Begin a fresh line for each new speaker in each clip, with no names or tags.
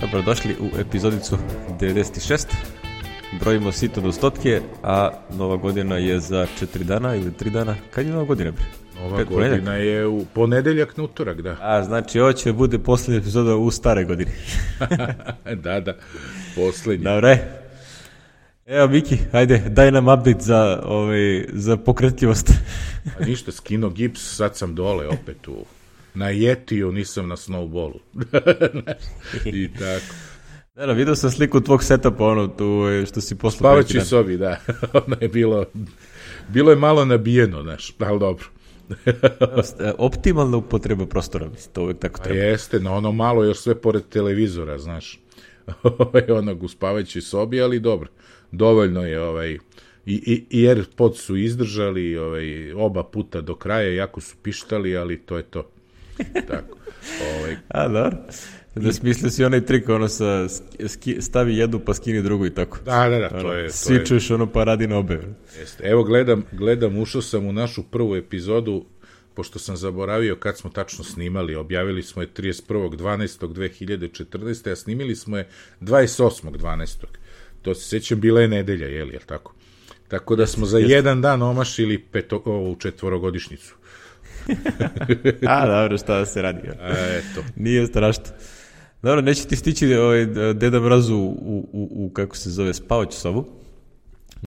Dobrodošli u epizodicu 96. Brojimo sito do stotke, a nova godina je za 4 dana ili 3 dana. Kad je nova godina? Bre?
Ova
Pet
godina
ponedeljak?
je u ponedeljak na utorak, da.
A, znači ovo će bude poslednja epizoda u stare godini.
da, da, poslednji.
Dobre. Evo, Miki, ajde, daj nam update za, ovaj, za pokretljivost.
A ništa, skino gips, sad sam dole opet u... Na Jetiju, nisam na snowballu. I tako.
Da, da, vidio sam sliku tvog setapa, ono, tu, ovaj, što si poslao
Spavaći sobi, da. ono je bilo... Bilo je malo nabijeno, znaš, ali dobro.
E, Optimalna upotreba prostora, mislim, to uvek tako
A
treba.
jeste, na ono malo još sve pored televizora, znaš. Ovaj, onog u spavaćoj sobi, ali dobro. Dovoljno je ovaj... I, i, i AirPods su izdržali ovaj, oba puta do kraja, jako su pištali, ali to je to. Tako. Ovaj,
A, dobro. Da smislio si onaj trik, ono sa, ski, stavi jednu pa skini drugu i tako.
da, da, da, to
Ono,
je... To
svi
je
čuješ ono pa radi na obe.
jeste. Evo, gledam, gledam, ušao sam u našu prvu epizodu, pošto sam zaboravio kad smo tačno snimali. Objavili smo je 31.12.2014. a snimili smo je 28.12. To se sećam, bila je nedelja, je li, jel tako? Tako da smo za jedan dan omašili peto, ovu četvorogodišnicu.
A, dobro, šta da se radi.
A, eto.
Nije strašno. Dobro, neće ti stići ovaj, Deda Mraz u, u, u, kako se zove, spavaću sobu.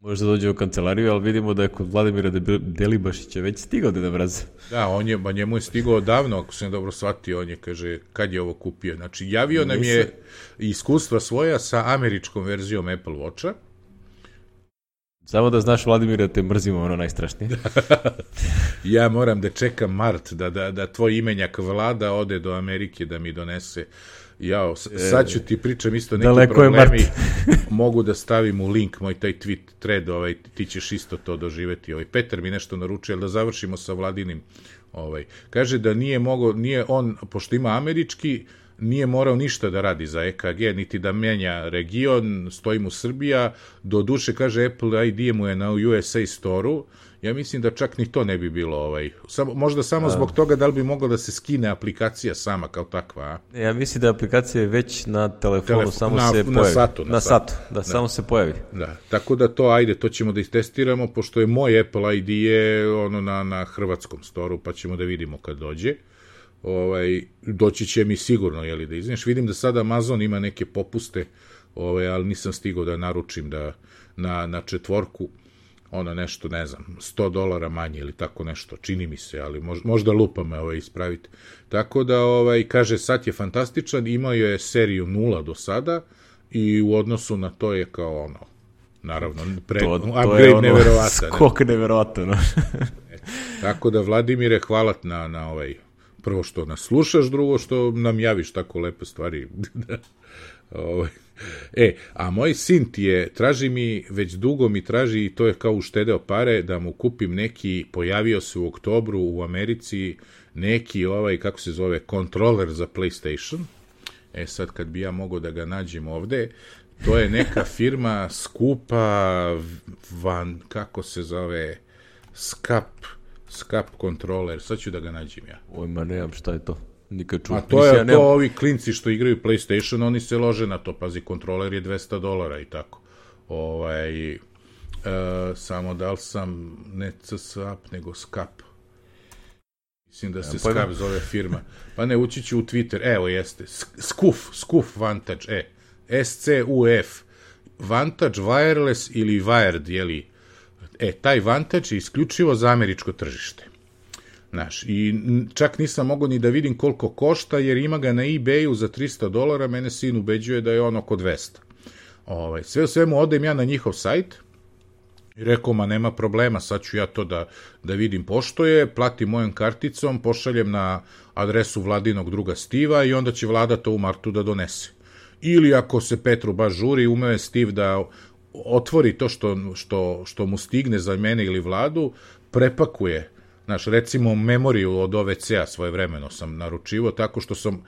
Možda dođe u kancelariju, ali vidimo da je kod Vladimira Delibašića već stigao Deda Mraz.
Da, on je, ba njemu je stigao davno, ako sam dobro shvatio, on je, kaže, kad je ovo kupio. Znači, javio nam je iskustva svoja sa američkom verzijom Apple Watcha,
Samo da znaš, Vladimira, te mrzimo ono najstrašnije.
Ja moram da čekam Mart, da, da, da tvoj imenjak vlada ode do Amerike da mi donese. Jao, s- sad ću ti pričam isto neki
daleko
problemi. Mogu da stavim u link moj taj tweet thread, ovaj, ti ćeš isto to doživeti. Ovaj, Petar mi nešto naručio, ali da završimo sa Vladinim. Ovaj. Kaže da nije mogo, nije on, pošto ima američki, nije morao ništa da radi za EKG, niti da menja region, stoji mu Srbija, do duše, kaže, Apple ID mu je na USA Store-u, ja mislim da čak ni to ne bi bilo, ovaj, samo, možda samo zbog toga da li bi mogla da se skine aplikacija sama kao takva, a?
Ja mislim da je aplikacija već na telefonu,
Telefon-
samo
na-
se
na
pojavi.
satu, na
na
satu.
satu, da, samo se pojavi.
Da, tako da to, ajde, to ćemo da istestiramo, pošto je moj Apple ID je ono na, na hrvatskom storu, pa ćemo da vidimo kad dođe. Ovaj, doći će mi sigurno, jeli, da izneš. Vidim da sada Amazon ima neke popuste, ovaj, ali nisam stigao da naručim da na, na četvorku, ono nešto, ne znam, 100 dolara manje ili tako nešto, čini mi se, ali mož, možda lupa me ovaj, ispraviti. Tako da, ovaj, kaže, sat je fantastičan, imao je seriju nula do sada i u odnosu na to je kao ono, naravno, pre,
To, to
upgrade
je ono
neverovatan. ne?
skok neverovatan.
Tako da, Vladimire, hvala na, na ovaj, prvo što nas slušaš, drugo što nam javiš tako lepe stvari. ovaj. E, a moj sin ti je, traži mi, već dugo mi traži, i to je kao uštedeo pare, da mu kupim neki, pojavio se u oktobru u Americi, neki ovaj, kako se zove, kontroler za PlayStation. E sad, kad bi ja mogao da ga nađem ovde, to je neka firma skupa, van, kako se zove, Scap, Scap controller, sad ću da ga nađem ja.
Oj, ma nemam šta je to. Nikad čuo.
A to je
ja nemam-
to ovi klinci što igraju PlayStation, oni se lože na to, pazi, kontroler je 200 dolara i tako. Ovaj, e, samo da li sam ne CSAP, nego Scap. Mislim da se
pojma.
Scap zove firma. Pa ne, ući ću u Twitter, evo jeste, Sk- Scuf, Scuf Vantage, e, S-C-U-F, Vantage Wireless ili Wired, jeli, e, taj Vantage je isključivo za američko tržište. Znaš, i čak nisam mogao ni da vidim koliko košta, jer ima ga na eBayu za 300 dolara, mene sin ubeđuje da je on oko 200. Ovaj, sve u svemu odem ja na njihov sajt i rekao, ma nema problema, sad ću ja to da, da vidim pošto je, platim mojom karticom, pošaljem na adresu vladinog druga Stiva i onda će vlada to u martu da donese. Ili ako se Petru baš žuri, umeo je Steve da otvori to što, što, što mu stigne za mene ili vladu, prepakuje Znaš, recimo memoriju od OVC-a svoje vremeno sam naručivo tako što sam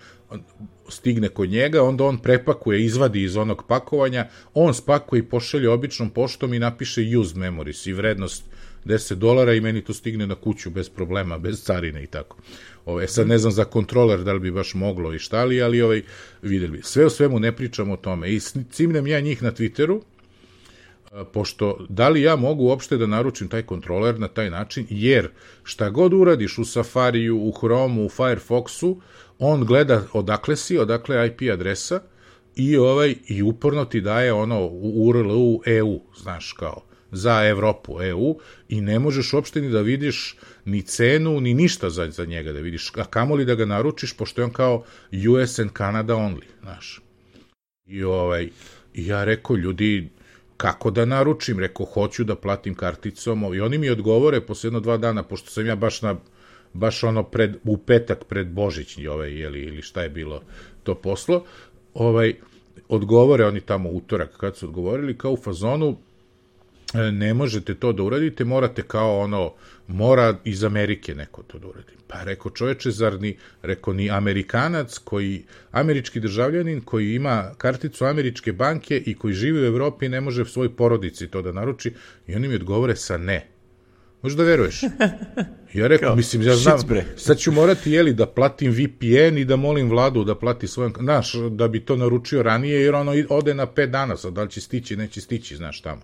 stigne kod njega, onda on prepakuje, izvadi iz onog pakovanja, on spakuje i pošalje običnom poštom i napiše use memories i vrednost 10 dolara i meni to stigne na kuću bez problema, bez carine i tako. Ove, sad ne znam za kontroler da li bi baš moglo i šta li, ali ovaj, videli bi. Sve o svemu ne pričamo o tome. I cimnem ja njih na Twitteru, pošto da li ja mogu uopšte da naručim taj kontroler na taj način, jer šta god uradiš u Safariju, u Chromu, u Firefoxu, on gleda odakle si, odakle IP adresa i ovaj i uporno ti daje ono u URL EU, znaš kao za Evropu, EU, i ne možeš uopšte ni da vidiš ni cenu, ni ništa za, za njega da vidiš, a kamoli da ga naručiš, pošto je on kao US and Canada only, znaš. I ovaj, ja rekao, ljudi, kako da naručim? Rekao, hoću da platim karticom. I oni mi odgovore posle jedno dva dana, pošto sam ja baš na baš ono pred, u petak pred Božićni ovaj, jeli, ili šta je bilo to poslo, ovaj, odgovore oni tamo utorak kad su odgovorili, kao u fazonu, ne možete to da uradite, morate kao ono, mora iz Amerike neko to da uradi. Pa rekao čoveče, zar ni, rekao ni Amerikanac koji, američki državljanin koji ima karticu američke banke i koji živi u Evropi ne može svoj porodici to da naruči i oni mi odgovore sa ne. Možeš da veruješ? Ja rekao, Kao, mislim, ja znam, sad ću morati, jeli, da platim VPN i da molim vladu da plati svojom, znaš, da bi to naručio ranije, jer ono ode na 5 dana, sad da li će stići, neće stići, znaš, tamo.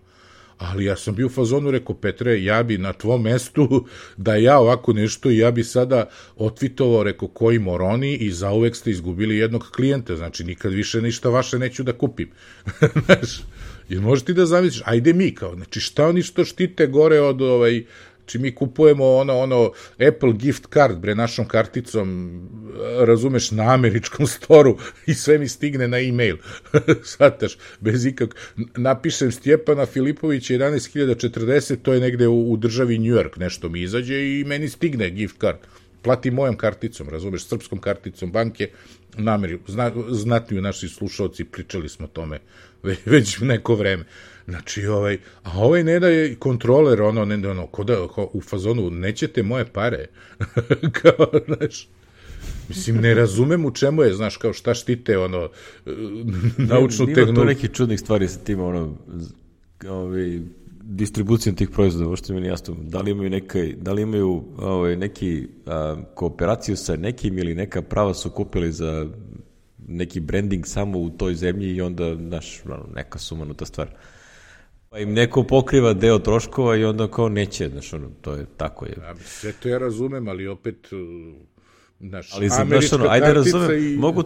Ali ja sam bio u fazonu, rekao, Petre, ja bi na tvom mestu, da ja ovako nešto, ja bi sada otvitovao, rekao, koji moroni i zauvek ste izgubili jednog klijenta, znači nikad više ništa vaše neću da kupim. Znaš, jer možeš ti da zamisliš, ajde mi kao, znači šta oni što štite gore od ovaj, Znači mi kupujemo ono, ono Apple gift card, bre, našom karticom, razumeš, na američkom storu i sve mi stigne na e-mail. Svataš, bez ikak. Napišem Stjepana Filipovića 11.040, to je negde u, u državi New York, nešto mi izađe i meni stigne gift card. Plati mojom karticom, razumeš, srpskom karticom banke, nameri, zna, znatniju naši slušalci, pričali smo o tome već neko vreme. Znači, ovaj, a ovaj ne da je kontroler, ono, ne, ono, ko da, ko, u fazonu, nećete moje pare. kao, znaš, Mislim, ne razumem u čemu je, znaš, kao šta štite, ono, naučnu tehnologiju. Ima
tu neki čudnih stvari sa tim, ono, ovaj, distribucijom tih proizvoda, ovo što mi je jasno, da li imaju, nekaj, da li imaju ovaj, neki a, kooperaciju sa nekim ili neka prava su kupili za neki branding samo u toj zemlji i onda, znaš, neka sumanuta stvar. Pa im neko pokriva deo troškova i onda kao neće, znaš, ono, to je tako je.
Ja, sve to ja razumem, ali opet, uh, znaš,
ali za, znaš, ono, ajde razumem, i... mogu,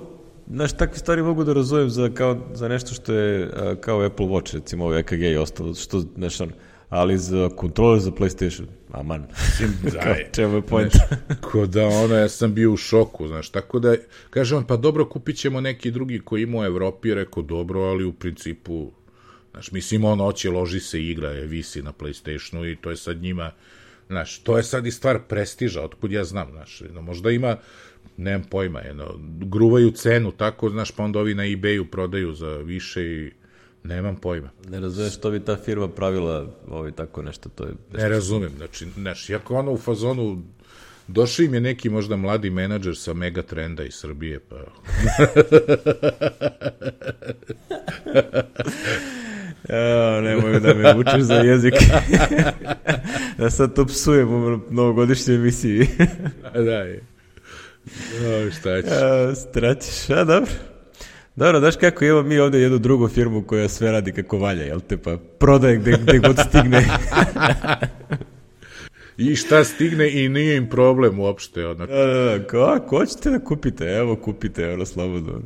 znaš, takve stvari mogu da razumem za, kao, za nešto što je uh, kao Apple Watch, recimo ovaj EKG i ostalo, što, znaš, ono, ali za kontroler za PlayStation, aman.
da,
čemu je point?
ko da ono, ja sam bio u šoku, znaš, tako da, kaže on, pa dobro, kupit ćemo neki drugi koji ima u Evropi, rekao, dobro, ali u principu, Znaš, mislim, on oće, loži se igra, je, visi na Playstationu i to je sad njima, znaš, to je sad i stvar prestiža, otkud ja znam, znaš, no, možda ima, nemam pojma, jedno, gruvaju cenu tako, znaš, pa onda ovi na ebayu prodaju za više i nemam pojma.
Ne razumeš što bi ta firma pravila ovaj tako nešto, to je...
Ne razumem, znači, znaš, jako ono u fazonu, Došao im je neki možda mladi menadžer sa mega trenda iz Srbije, pa...
Evo, nemoj da me učiš za jezik. da sad to psujem u novogodišnjoj emisiji.
da je. No, šta ćeš?
A, straćiš, a dobro. Dobro, daš kako imamo mi ovde jednu drugu firmu koja sve radi kako valja, jel te, pa prodaje gde, gde god stigne.
I šta stigne i nije im problem uopšte. Ono.
Da, da, da, ko, ako hoćete da kupite, evo kupite, evo slobodno.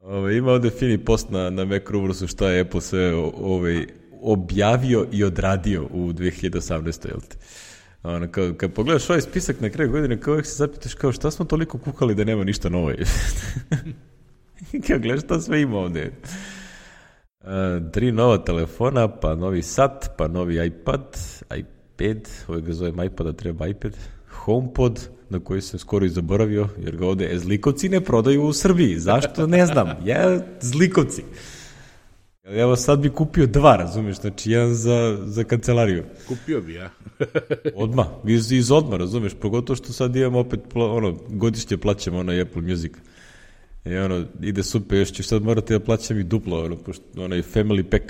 Ove, ima ovde fini post na, na Mac Rumorsu šta je Apple sve ovaj, objavio i odradio u 2018. Jel te? Ono, kad, kad pogledaš ovaj spisak na kraju godine, kao uvijek se zapitaš kao šta smo toliko kukali da nema ništa novo. kao gledaš šta sve ima ovde. Uh, tri nova telefona, pa novi sat, pa novi iPad, iPad, ovaj ga zovem iPad, a treba iPad, HomePod, na koji sam skoro i zaboravio, jer ga ovde zlikovci ne prodaju u Srbiji. Zašto? Ne znam. Ja, zlikovci. Evo sad bi kupio dva, razumeš, znači jedan za, za kancelariju.
Kupio bi ja.
odma, iz, iz odma, razumeš, pogotovo što sad imamo opet, ono, godišnje plaćamo onaj Apple Music. I ono, ide super, još ću sad morati da plaćam i duplo, ono, pošto, onaj family pack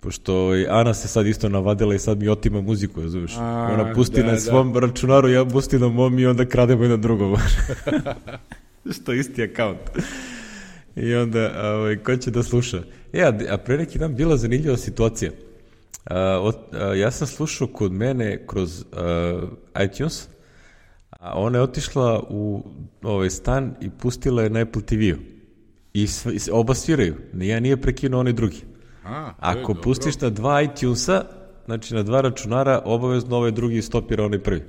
Pošto ovaj, Ana se sad isto navadila i sad mi otima muziku, razumiješ?
A,
Ona pusti
da,
na
da.
svom računaru, ja pustim na mom i onda krademo jedan drugom. Što isti akaunt. I onda, ovaj, ko će da sluša? E, a, a pre neki dan bila zanimljiva situacija. A, od, a, ja sam slušao kod mene kroz a, iTunes, a ona je otišla u ovaj stan i pustila je na Apple TV-u. I, sv- i oba sviraju. Nijedan nije prekinuo onaj drugi.
A, to je
Ako
dobro.
pustiš na dva iTunesa, znači na dva računara, obavezno ovaj drugi stopira onaj prvi.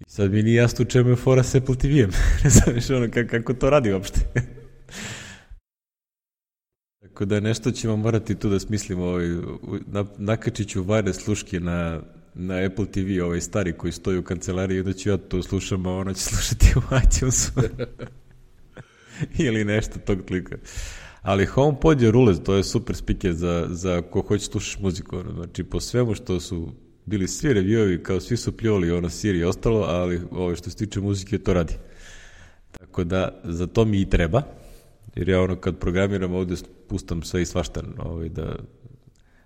I sad mi nije jasno u čemu je fora s Apple TV-em. ne znaš ono kako, to radi uopšte. Tako da nešto ćemo morati tu da smislimo. Ovaj, na, nakačit ću vajne sluške na, na Apple TV, ovaj stari koji stoji u kancelariji, da ću ja to slušam, a ona će slušati u iTunesu. Ili nešto tog klika. Ali HomePod je rulez, to je super speaker za, za ko hoće slušaš muziku. Ono. Znači, po svemu što su bili svi reviewovi, kao svi su pljuvali ono Siri i ostalo, ali ovo što se tiče muzike to radi. Tako da, za to mi i treba, jer ja ono kad programiram ovde pustam sve i svašta, ovaj, da,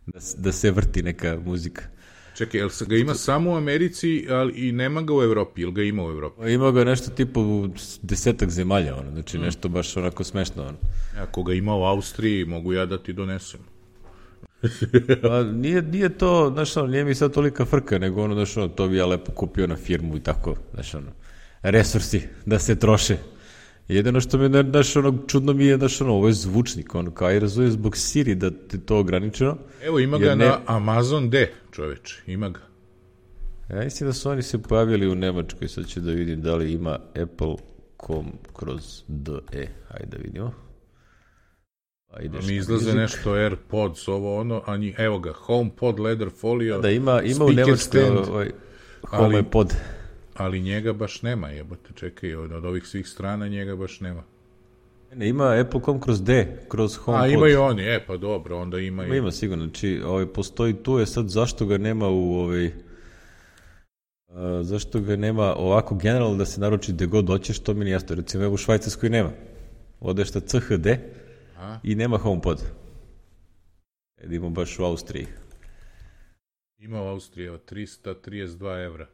da, da se vrti neka muzika.
Čekaj, jel se ga ima samo u Americi, ali i nema ga u Evropi, ili ga ima u Evropi?
Pa Ima ga nešto tipa u desetak zemalja, ono, znači nešto baš onako smešno. Ono.
Ako ga ima u Austriji, mogu ja da ti donesem.
Pa nije, nije to, znaš, ono, nije mi sad tolika frka, nego ono, znaš, ono, to bi ja lepo kupio na firmu i tako, znaš, ono, resursi da se troše. Jedino što mi, je, znaš, ono, čudno mi je, znaš, ono, ovo je zvučnik, ono, kao i razumije zbog Siri da ti to ograničeno.
Evo, ima ga
ne-
na Amazon D, čoveče, ima ga.
Ja mislim da su oni se pojavili u Nemačkoj, sad ću da vidim da li ima Apple.com kroz DE, hajde da vidimo. Pa ideš
Mi izlaze
music.
nešto AirPods, ovo ono, a njih, evo ga, HomePod, Leather Folio,
Da, ima, ima u Nemačkoj ovaj, HomePod.
ali njega baš nema, jebote, čekaj, od, od ovih svih strana njega baš nema.
Ne, ima Apple.com kroz D, kroz HomePod.
A, imaju oni, e, pa dobro, onda ima
Ima,
i...
ima sigurno, znači ovaj, postoji tu, je sad zašto ga nema u ovaj, a, zašto ga nema ovako generalno da se naruči gde god hoćeš, to mi nije jasno. Recimo, evo u Švajcarskoj nema. Odeš na CHD
A?
i nema HomePod. Edimo baš u Austriji.
Ima u Austriji, evo, 332 evra.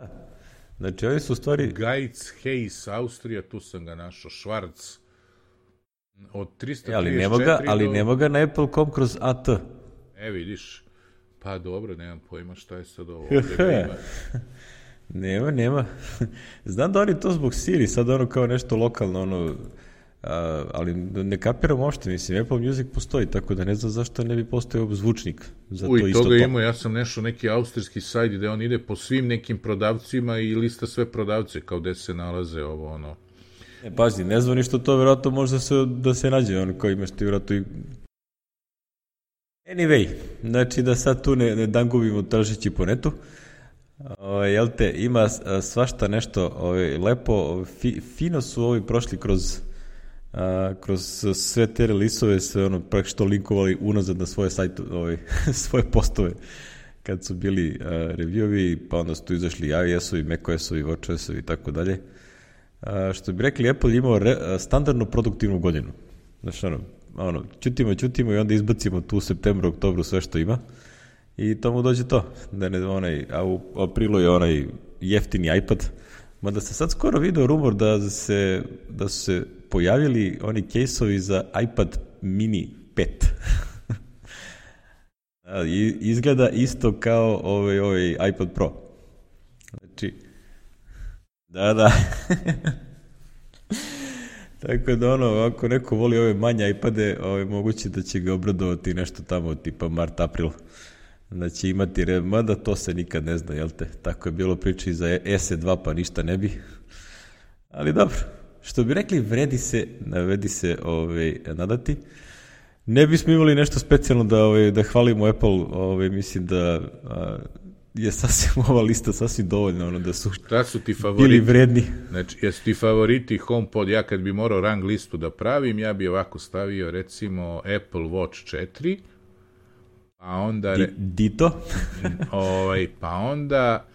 Znači, oni su u stvari...
Gajc, Hayes, Austrija, tu sam ga našao, Schwarz, od 334
E, ali nema ga, ali
do...
nema ga na Apple.com kroz AT.
E, vidiš, pa dobro, nemam pojma šta je sad ovo.
Nema, nema. Znam da oni to zbog Siri, sad ono kao nešto lokalno, ono, ali ne kapiram uopšte, mislim, Apple Music postoji, tako da ne znam zašto ne bi postojao zvučnik za to
Uj,
isto
toga
to.
ima, ja sam nešto neki austrijski sajt gde on ide po svim nekim prodavcima i lista sve prodavce, kao gde se nalaze ovo, ono.
Ne, pazi, ne zvoni što to verovatno može da se, da se nađe, ono kao imaš ti verovatno i... Anyway, znači da sad tu ne, ne dangubimo tražeći po netu, o, jel te, ima svašta nešto ovaj, lepo, fi, fino su ovi prošli kroz a, kroz sve te relisove sve ono praktično linkovali unazad na svoje sajtu, ovaj, svoje postove kad su bili reviewovi, pa onda su tu izašli iOS-ovi, macOS-ovi, WatchOS-ovi i tako dalje. A, što bi rekli, Apple imao re, standardnu produktivnu godinu. Znaš, ono, ono, ćutimo, ćutimo i onda izbacimo tu u septembru, oktobru sve što ima i to mu dođe to. Da ne, onaj, a u aprilu je onaj jeftini iPad, mada se sad skoro video rumor da, se, da su se pojavili oni kejsovi za iPad mini 5. A, i- Izgleda isto kao ovaj, ovaj iPad Pro. Znači, da, da. Tako da ono, ako neko voli ove manje iPade, ovaj, moguće da će ga obradovati nešto tamo tipa mart, april. Da će imati, re... mada to se nikad ne zna, jel te? Tako je bilo priče i za SE2, pa ništa ne bi. Ali dobro, što bi rekli, vredi se, vredi se ovaj, nadati. Ne bismo imali nešto specijalno da, ovaj, da hvalimo Apple, ovaj, mislim da a, je sasvim ova lista sasvim dovoljna, ono da su
Šta su ti
bili
favoriti?
vredni.
Znači, jesu ti favoriti HomePod? Ja kad bi morao rang listu da pravim, ja bi ovako stavio recimo Apple Watch 4, pa onda, re,
Di, dito.
ovaj, pa onda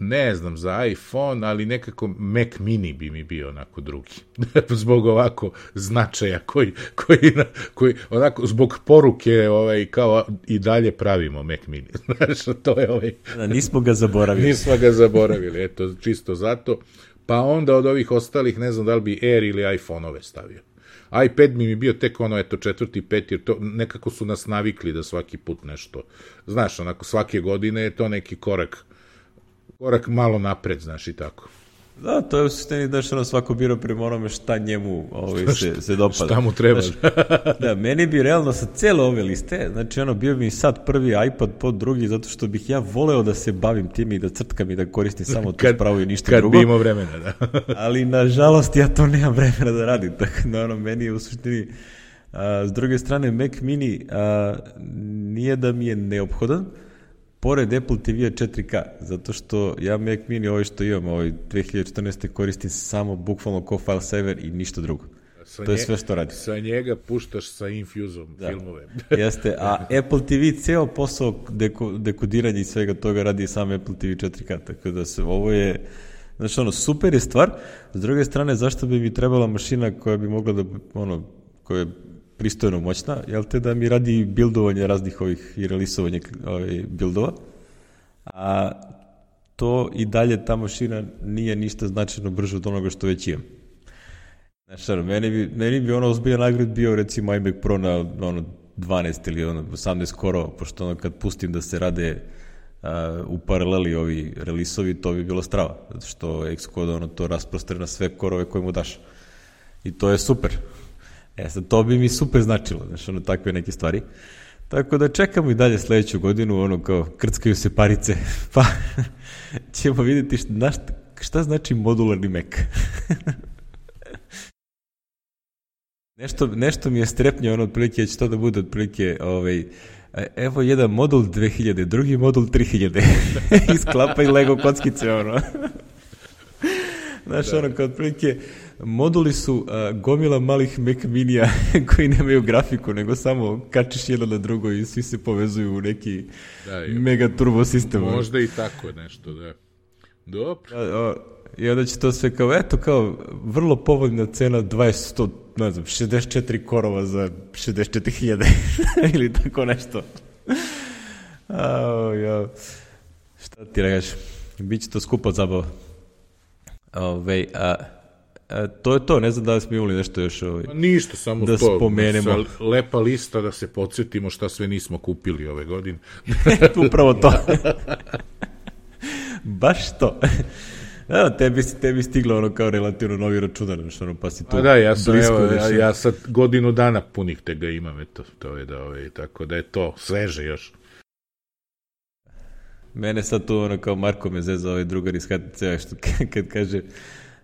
ne znam, za iPhone, ali nekako Mac mini bi mi bio onako drugi. zbog ovako značaja koji, koji, koji, onako, zbog poruke ovaj, kao i dalje pravimo Mac mini. Znaš, to je ovaj...
Da, nismo ga zaboravili.
nismo ga zaboravili, eto, čisto zato. Pa onda od ovih ostalih, ne znam da li bi Air ili iPhone-ove stavio iPad mi je bio tek ono, eto, četvrti, peti, jer to nekako su nas navikli da svaki put nešto, znaš, onako, svake godine je to neki korak, korak malo napred, znaš, i tako.
Da, to je u suštini da što ono svako biro prema onome šta njemu ovaj, se, se dopada.
Šta mu treba.
Znaš, da, meni bi realno sa cele ove liste, znači ono, bio bi sad prvi iPad pod drugi, zato što bih ja voleo da se bavim tim i da crtkam i da koristim samo to spravo i ništa
kad
drugo.
Kad bi imao vremena, da.
ali, nažalost, ja to nemam vremena da radim, tako da ono, meni je u suštini... A, s druge strane, Mac Mini a, nije da mi je neophodan, pored Apple TV-a 4K, zato što ja Mac Mini ovaj što imam, ovaj 2014. koristim samo bukvalno ko file saver i ništa drugo. Sa to je sve što radi.
Sa njega puštaš sa Infuzom da. filmove.
Jeste, a Apple TV ceo posao deko, dekodiranja i svega toga radi sam Apple TV 4K, tako da se ovo je Znači, ono, super je stvar. S druge strane, zašto bi mi trebala mašina koja bi mogla da, ono, koja pristojno moćna, jel te da mi radi bildovanje raznih ovih i relisovanje ovaj, bildova, a to i dalje ta mašina nije ništa značajno brže od onoga što već imam. Znaš, ono, meni bi, meni bi ono ozbiljan nagrad bio recimo iMac Pro na ono 12 ili ono 18 korova, pošto ono kad pustim da se rade uh, u paraleli ovi relisovi, to bi bilo strava, zato što Xcode ono to rasprostre na sve korove koje mu daš. I to je super. E sad, to bi mi super značilo, znaš, ono, takve neke stvari. Tako da čekamo i dalje sledeću godinu, ono kao krckaju se parice, pa ćemo videti šta, šta znači modularni Mac. nešto, nešto mi je strepnje, ono, otprilike, će to da bude otprilike, ovaj, evo jedan modul 2000, drugi modul 3000, isklapa i Lego kockice, ono. Znaš, da. ono, kao otprilike, moduli su uh, gomila malih Mac minija koji nemaju grafiku, nego samo kačiš jedno na drugo i svi se povezuju u neki da, mega turbo sistem.
Možda i tako nešto, da. Dobro.
A, I onda će to sve kao, eto, kao, vrlo povoljna cena, 20, 100, ne znam, 64 korova za 64.000 ili tako nešto. A, ja. Šta ti regaš? Biće to skupo zabava. Ove, a, a, to je to, ne znam da li smo imali nešto još ovaj,
pa Ništa, samo
da
to,
spomenemo.
lepa lista da se podsjetimo šta sve nismo kupili ove godine.
Upravo to. Baš to. Da, tebi, tebi stiglo ono kao relativno novi računar, znaš, ono, pa si tu
A da, ja sam, evo, ja, ja sad godinu dana punih te ga imam, eto, to je da, ovaj, tako da je to sveže još.
Mene sad tu ono kao Marko me zeza ovaj drugar iz HTC-a što kad kaže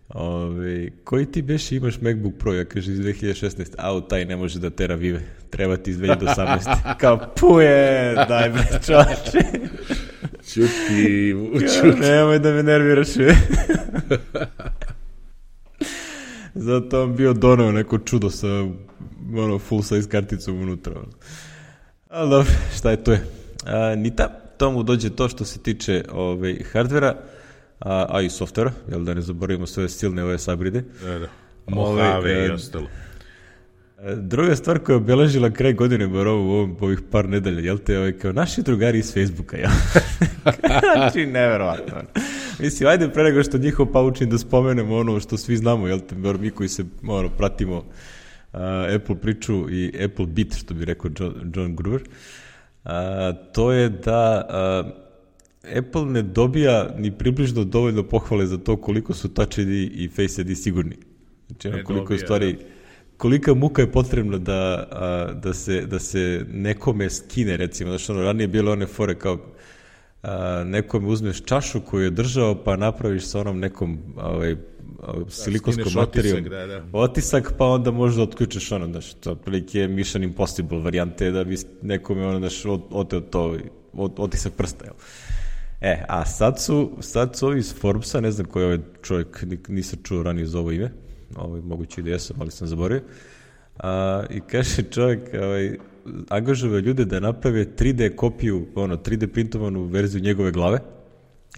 Ove, koji ti beš imaš MacBook Pro? Ja kaže iz 2016. Au, taj ne može da tera vive. Treba ti iz 2018. kao, puje, daj bre, čoče.
Čuti, čuti.
Nemoj da me nerviraš. Zato on bio donao neko čudo sa ono, full size karticom unutra. Ali dobro, šta je to je? A, Nita, tomu dođe to što se tiče ovaj, hardvera, a, a i softvera, jel da ne zaboravimo sve silne ove sabride.
Da, da. Mojave i ostalo.
E, druga stvar koja je obeležila kraj godine, bar ovo, ovo ovih par nedelja, jel te, ovaj, kao naši drugari iz Facebooka, jel? znači, neverovatno. Mislim, ajde pre nego što njihov paučin da spomenemo ono što svi znamo, jel te, bar mi koji se, ono, pratimo uh, Apple priču i Apple Beat, što bi rekao John, John Gruber. Uh, a, to je da a, Apple ne dobija ni približno dovoljno pohvale za to koliko su Touch ID i Face ID sigurni. Znači, ono, koliko dobija, je stvari, da. kolika muka je potrebna da, a, da, se, da se nekome skine, recimo, znači ono, ranije bilo one fore kao a, nekome uzmeš čašu koju je držao, pa napraviš sa onom nekom ovaj, silikonskom da, materijom otisak, da, da. otisak, pa onda možda otključeš ono, daš, to otprilike je Mission Impossible varijante da bi nekome ono, daš, oteo to, otisak prsta, jel? E, a sad su, sad su ovi iz Forbesa, ne znam koji je ovaj čovjek, nisam čuo ranije za ovo ime, ovaj, moguće i da jesam, ali sam zaboravio, a, i kaže čovjek, ovaj, angažuje ljude da naprave 3D kopiju, ono, 3D printovanu verziju njegove glave,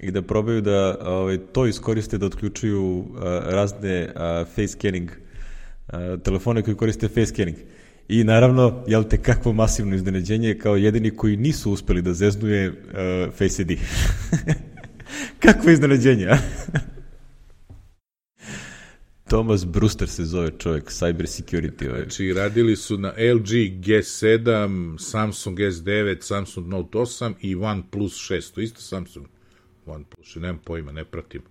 i da probaju da ovaj, to iskoriste da otključuju a, razne a, face scanning a, telefone koji koriste face scanning. I naravno, jel te kakvo masivno iznenađenje kao jedini koji nisu uspeli da zeznuje uh, Face ID. kakvo iznenađenje, a? Thomas Brewster se zove čovjek, cyber security. Ovaj.
Znači, radili su na LG G7, Samsung S9, Samsung Note 8 i OnePlus 6. To isto Samsung OnePlus, nemam pojma, ne pratim.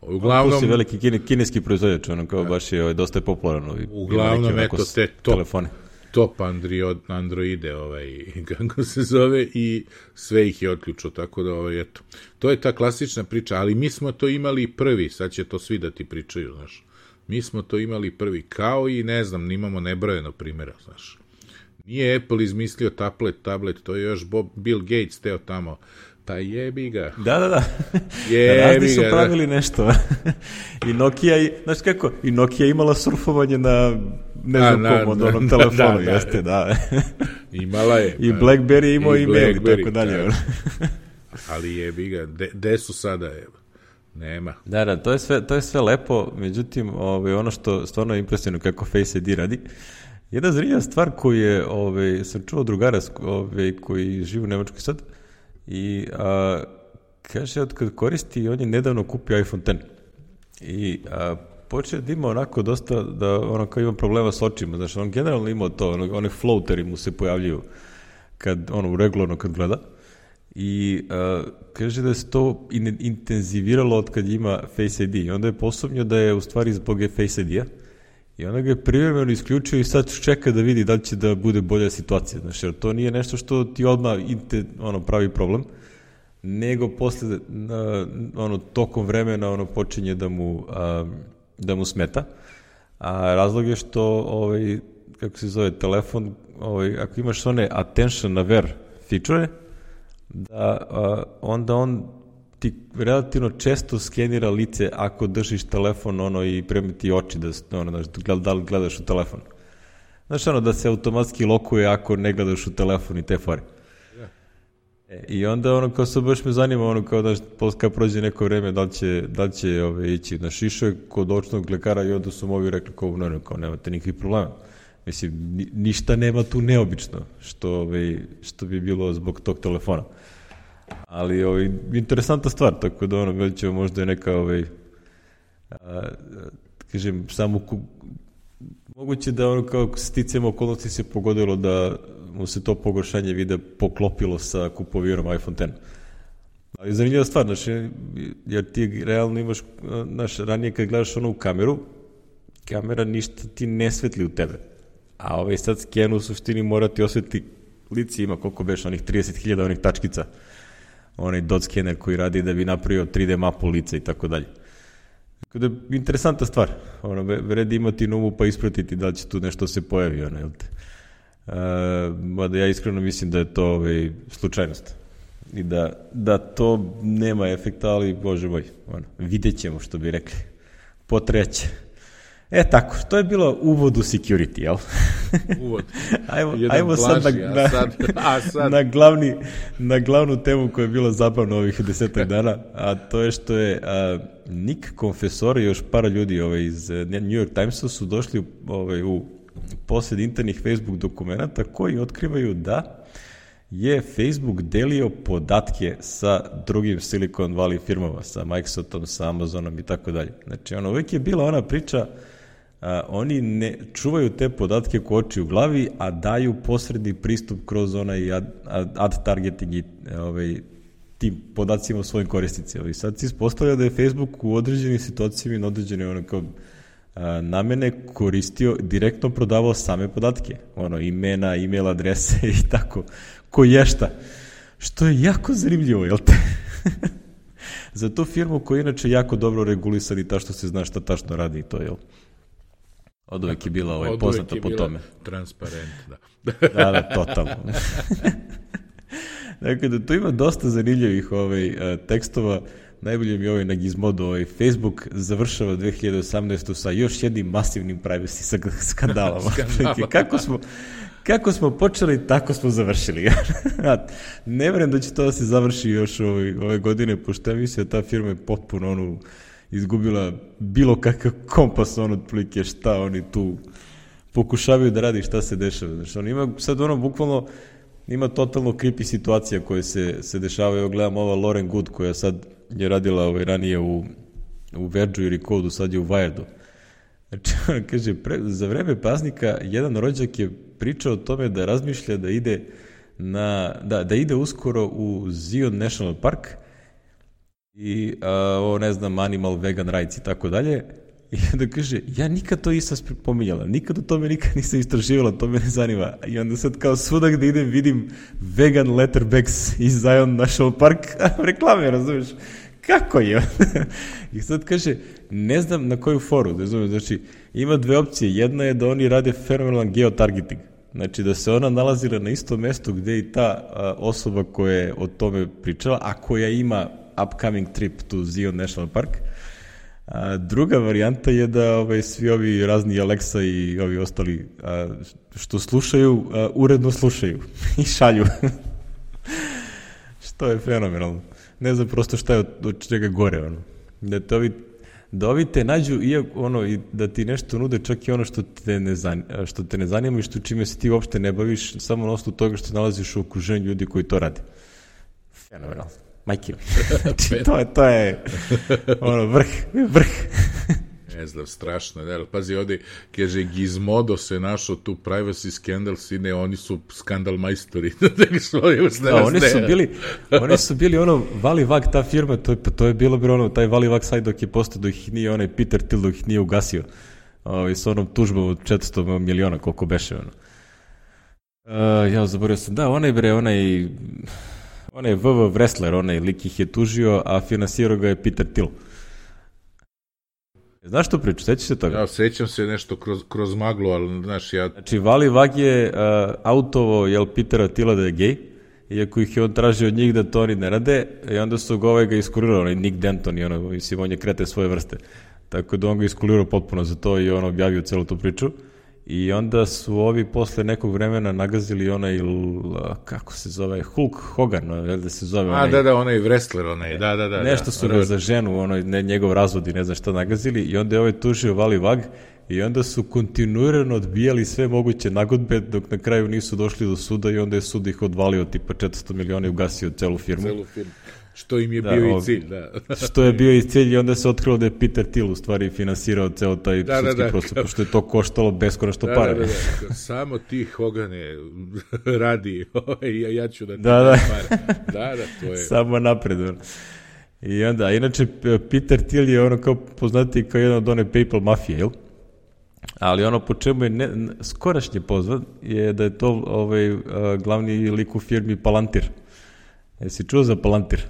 Uglavnom, OnePlus je veliki kine, kineski proizvođač, ono kao baš je ovaj, dosta je popularan. Ovaj,
uglavnom, eto, te top,
telefone.
top Android, Androide, ovaj, kako se zove, i sve ih je otključio, tako da, ovaj, eto. To je ta klasična priča, ali mi smo to imali prvi, sad će to svi da ti pričaju, znaš Mi smo to imali prvi, kao i, ne znam, imamo nebrojeno primjera, znaš. Nije Apple izmislio tablet, tablet, to je još Bob, Bill Gates teo tamo, pa jebi ga.
Da, da, da.
Jebi
Razni su
ga, da.
pravili nešto. I Nokia, i, znaš kako, i Nokia je imala surfovanje na ne znam
A, na-
kom od
na-
onom
da,
telefonu,
da, da.
jeste, da.
Imala je.
I
pa,
Blackberry je imao
i
e-mail i tako dalje.
da. Ali jebi ga, de, de su sada, evo. Nema.
Da, da, to je sve, to je sve lepo, međutim, ovaj, ono što stvarno je impresivno kako Face ID radi, jedna zanimljiva stvar koju je, ovaj, sam čuo drugara ovaj, koji živi u Nemačkoj sad, i a, kaže, od kad koristi, on je nedavno kupio iPhone X. I a, počeo da ima onako dosta, da ono kao ima problema s očima, znaš, on generalno imao to, ono, one floateri mu se pojavljuju kad, ono, regularno kad gleda. I uh, kaže da se to in, intenziviralo od kad ima Face ID. I onda je posumnio da je u stvari zbog Face ID-a. I onda ga je privremeno isključio i sad čeka da vidi da li će da bude bolja situacija. Znaš, jer to nije nešto što ti odmah inte, ono, pravi problem, nego posle, na, ono, tokom vremena ono, počinje da mu, a, da mu smeta. A razlog je što, ovaj, kako se zove, telefon, ovaj, ako imaš one attention ver feature, da a, onda on ti relativno često skenira lice ako držiš telefon ono i premeti oči da, ono, da li gledaš u telefon. Znaš ono da se automatski lokuje ako ne gledaš u telefon i te fore. E, I onda ono kao se baš me zanima ono kao da kad prođe neko vreme da li će, da li će ove, ići na šiše kod očnog lekara i onda su mu ovi rekli kao, ne, ne, kao nemate nikakvih problema. Mislim, ni, ništa nema tu neobično što, ove, što bi bilo zbog tog telefona. Ali ovaj, interesantna stvar, tako da ono, vidjet ćemo možda je neka, ovaj, a, kažem, samo ku, moguće da ono kao sticam okolnosti se pogodilo da mu se to pogoršanje vide poklopilo sa kupovirom iPhone X. Ali zanimljiva stvar, znači, jer ti realno imaš, znaš, ranije kad gledaš ono u kameru, kamera ništa ti ne svetli u tebe. A ovaj sad sken u suštini mora ti osvetli lice ima koliko beš onih 30.000 onih tačkica onaj dot skener koji radi da bi napravio 3D mapu lica i tako dalje. Tako da je interesantna stvar. Ono, vredi imati umu pa ispratiti da li će tu nešto se pojavi, ono, jel te? Uh, mada ja iskreno mislim da je to ovaj, slučajnost. I da, da to nema efekta, ali bože moj, ono, vidjet ćemo što bi rekli. Potreće. E tako, to je bilo uvod u security, jel?
Uvod.
ajmo,
Jedan
ajmo sad, na,
blaži, a
na,
sad- a sad-
na, glavni, na glavnu temu koja je bila zabavna ovih desetak dana, a to je što je a, Nick Confessor i još par ljudi ovaj, iz eh, New York Timesa su došli ovaj, u posjed internih Facebook dokumenta koji otkrivaju da je Facebook delio podatke sa drugim Silicon Valley firmama, sa Microsoftom, sa Amazonom i tako dalje. Znači, ono, uvijek je bila ona priča a, oni ne čuvaju te podatke ko oči u glavi, a daju posredni pristup kroz onaj ad, ad, ad targeting i ovaj, tim podacima o svojim korisnicima. I sad se ispostavlja da je Facebook u određenim situacijama i na određene ono kao namene koristio, direktno prodavao same podatke. Ono, imena, email adrese i tako. Ko je šta. Što je jako zanimljivo, jel te? Za tu firmu koja je inače jako dobro regulisana i ta što se zna šta tačno radi i to, jel? Od uvek je bila ovaj, poznata po tome.
Transparent, da.
Da, da, totalno. dakle, da tu ima dosta zanimljivih ovaj, eh, tekstova. Najbolje mi je ovaj na Gizmodo, ovaj Facebook završava 2018. sa još jednim masivnim privacy skandalama.
Skandala.
kako smo, kako smo počeli, tako smo završili. ne vrem da će to da se završi još ove, ove godine, pošto ja mislim da ta firma je potpuno onu, izgubila bilo kakav kompas, ono, otprilike šta oni tu pokušavaju da radi, šta se dešava. Znači, on ima sad ono, bukvalno, ima totalno creepy situacija koje se, se dešavaju. Evo gledam ova Lauren Good koja sad je radila ovaj, ranije u, u Verđu i Recodu, sad je u Wiredu. Znači, on kaže, pre, za vreme praznika jedan rođak je pričao o tome da razmišlja da ide na, da, da ide uskoro u Zion National Park i a, o ne znam animal vegan rights i tako dalje i onda kaže, ja nikad to nisam pominjala, nikad o tome nikad nisam istraživala, to me ne zanima. I onda sad kao svuda gde idem vidim vegan letterbacks iz Zion National Park, reklame, razumiješ? Kako je? I sad kaže, ne znam na koju foru, razumiješ, znači ima dve opcije, jedna je da oni rade fenomenalan geotargeting, Znači da se ona nalazila na isto mesto gde i ta osoba koja je o tome pričala, a koja ima upcoming trip to Zion National Park. A, druga varijanta je da ovaj, svi ovi razni Alexa i ovi ostali a, što slušaju, a, uredno slušaju i šalju. što je fenomenalno. Ne znam prosto šta je od, od čega gore. Ono. Da te ovi da ovi te nađu i ono i da ti nešto nude čak i ono što te ne zanima, što te ne zanima i što čime se ti uopšte ne baviš samo na osnovu toga što nalaziš u okruženju ljudi koji to rade. Fenomenalno. Majke. znači, to je, to je ono, vrh, vrh.
ne znam, strašno. Ne, pazi, ovde, kaže, Gizmodo se našao tu privacy scandal, sine, oni su skandal majstori.
da, oni su bili, oni su bili ono, Valivag, ta firma, to je, to je bilo bilo ono, taj Valivag sajt dok je postao, dok ih nije onaj Peter Thiel, dok ih nije ugasio. Ovaj, s onom tužbom od 400 miliona, koliko beše, ono. Uh, ja zaboravio sam, da, onaj bre, onaj, onaj VV Wrestler, onaj lik ih je tužio, a finansirao ga je Peter Thiel. Znaš što priču, sećaš se toga?
Ja, sećam se nešto kroz, kroz maglu, ali znaš, ja...
Znači, Vali Vag je uh, autovo, jel, Pitera Tila da je gej, iako ih je on tražio od njih da to oni ne rade, i onda su ga ovaj ga iskurirali, onaj Nick Denton i ono, mislim, on je krete svoje vrste. Tako da on ga iskulirao potpuno za to i on objavio celu tu priču. I onda su ovi posle nekog vremena nagazili onaj, kako se zove, Hulk Hogan, da se zove
onaj... A, da, da, onaj wrestler, onaj, da, da, da.
Nešto da, su ga za ženu, ono, ne, njegov razvod i ne znam šta nagazili i onda je ovaj tužio Vali Vag i onda su kontinuirano odbijali sve moguće nagodbe dok na kraju nisu došli do suda i onda je sud ih odvalio tipa 400 miliona i ugasio celu firmu.
Celu firmu. Što im je da, bio i cilj, da.
što je bio i cilj i onda se otkrilo da je Peter Thiel u stvari finansirao ceo taj da, da sudski da, da, prostor, pošto je to koštalo beskonačno da, pare. Da, da,
da, samo ti Hogane radi, ovaj, ja, ja ću da ti
da, da.
pare. Da, da, to je.
Samo napred. I onda, inače, Peter Thiel je ono kao poznati kao jedan od one PayPal mafije, jel? Ali ono po čemu je ne, skorašnje pozvan je da je to ovaj, glavni lik u firmi Palantir. Jesi čuo za Palantir?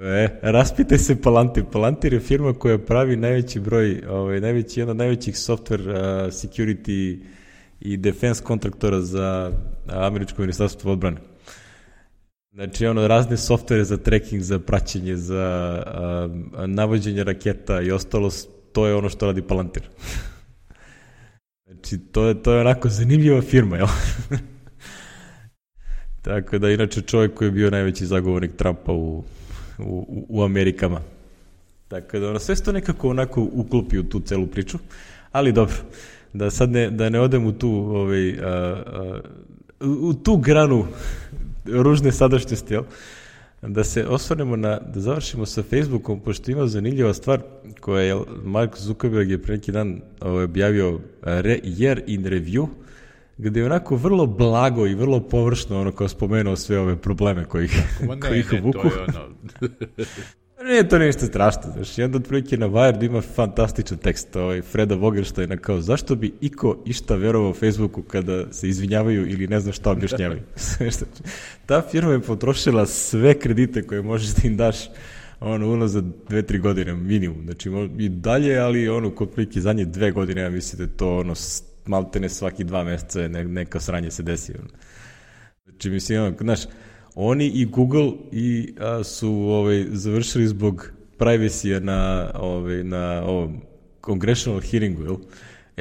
E, raspitaj se Palantir. Palantir je firma koja pravi najveći broj, ovaj, najveći, jedan od najvećih software uh, security i defense kontraktora za američko ministarstvo odbrane. Znači, ono, razne softvere za tracking, za praćenje, za uh, navođenje raketa i ostalo, to je ono što radi Palantir. znači, to je, to je onako zanimljiva firma, jel? Tako da, inače, čovjek koji je bio najveći zagovornik Trumpa u u, u Amerikama. Tako da ono, sve se to nekako onako uklopi u tu celu priču, ali dobro, da sad ne, da ne odem u tu, ovaj, a, a, u tu granu ružne sadašnjosti, jel? da se osvrnemo na, da završimo sa Facebookom, pošto ima zanimljiva stvar koja je Mark Zuckerberg je pre neki dan ovaj, objavio re, year in review, gde je onako vrlo blago i vrlo površno ono kao spomenuo sve ove probleme koji ih, ne, koji ih vuku. To je ono... Nije to ništa strašno, znaš, jedan od prilike na Wired ima fantastičan tekst, ovaj, Freda Vogelsteina kao, zašto bi iko išta verovao Facebooku kada se izvinjavaju ili ne znam šta objašnjavaju. Ta firma je potrošila sve kredite koje možeš da im daš ono, unazad dve, tri godine minimum, znači i dalje, ali ono, kod prilike zadnje dve godine, ja mislim da to ono maltene svaki dva meseca ne, neka sranje se desi. Znači, mislim, ono, znaš, oni i Google i a, su ovaj, završili zbog privacy na, ovaj, na ovom congressional hearingu, jel?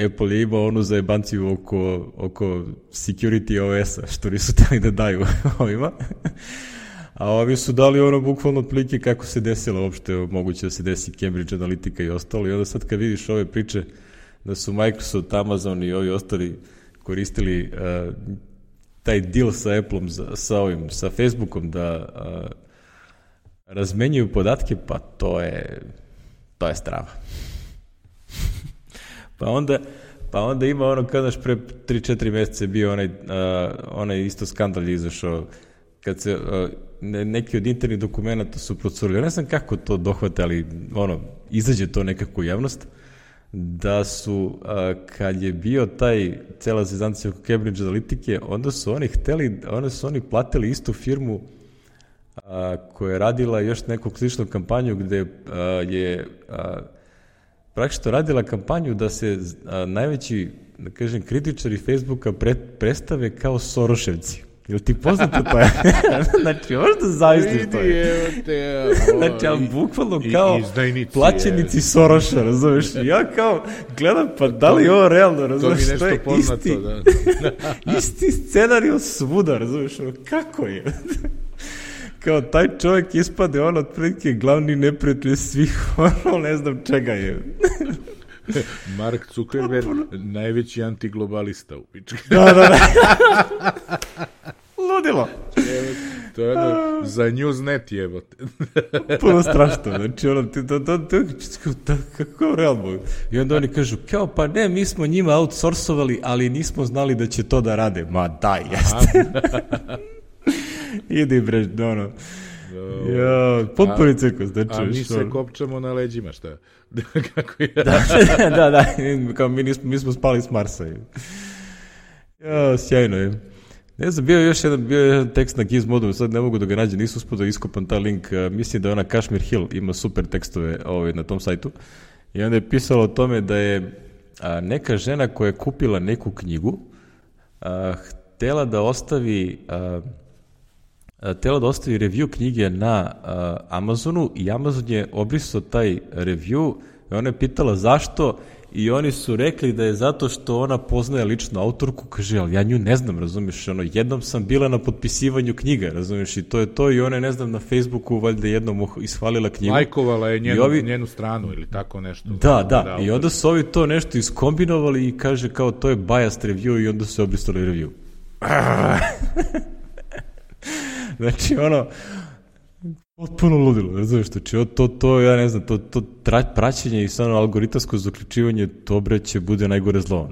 Apple je imao onu zajebanciju oko, oko security OS-a, što nisu teli da daju ovima. A ovi su dali ono bukvalno otprilike kako se desilo uopšte, moguće da se desi Cambridge Analytica i ostalo. I onda sad kad vidiš ove priče da su Microsoft, Amazon i ovi ostali koristili uh, taj deal sa Appleom, sa ovim, sa Facebookom da uh, razmenjuju podatke, pa to je to je strava. pa onda pa onda ima ono kao naš pre 3-4 meseca bio onaj, uh, onaj isto skandal izašao kad se uh, ne, neki od internih dokumenta su procurili. Ne znam kako to dohvate, ali ono, izađe to nekako u javnost, da su, a, kad je bio taj cela zezancija oko Cambridge Analytike, onda su oni hteli, onda su oni platili istu firmu a, koja je radila još neku sličnu kampanju gde a, je a, praktično radila kampanju da se a, najveći, da kažem, kritičari Facebooka pre, predstave kao Soroševci. Jel ti poznato to je? znači, možda zavisliš to je. Znači, ali bukvalno kao plaćenici Soroša, razumeš? Ja kao gledam, pa da li je ovo realno, razumeš?
To mi nešto poznato, isti,
da. isti scenarij svuda, razumeš? Kako je? kao taj čovjek ispade on otprilike glavni neprijatelj svih, ono ne znam čega je.
Mark Zuckerberg, najveći antiglobalista u pičku.
da, da, da. Ludilo.
to je ono, za Newsnet jebote.
Puno strašno, znači ono, ti, to, to, to, to, kako realno. I onda oni kažu, kao pa ne, mi smo njima outsourcovali, ali nismo znali da će to da rade. Ma daj, jeste. Idi bre, ono. Ja, potpuni cirkus, da čuješ.
A mi se kopčamo na leđima, šta? Kako je?
da, da, da, kao mi, nismo, mi smo spali s Marsa. Ja, sjajno je. Ne znam, bio je još jedan, bio je jedan tekst na Gizmodu, sad ne mogu da ga nađem, nisu uspio da iskopam taj link, mislim da je ona Kashmir Hill, ima super tekstove ovaj, na tom sajtu, i onda je pisalo o tome da je a, neka žena koja je kupila neku knjigu, a, htela da ostavi a, tela da ostavi review knjige na Amazonu i Amazon je obrisao taj review i ona je pitala zašto i oni su rekli da je zato što ona poznaje lično autorku, kaže, ali ja nju ne znam, razumiješ, ono, jednom sam bila na potpisivanju knjiga, razumiješ, i to je to, i ona je, ne znam, na Facebooku valjda jednom ishvalila knjigu.
Lajkovala je njenu, ovi... njenu stranu ili tako nešto.
Da, da, da, i onda su ovi to nešto iskombinovali i kaže kao to je biased review i onda su obrisali review. znači, ono, potpuno ludilo, razumiješ, znači, to, to, ja ne znam, to, to tra, praćenje i samo algoritamsko zaključivanje, to će bude najgore zlo,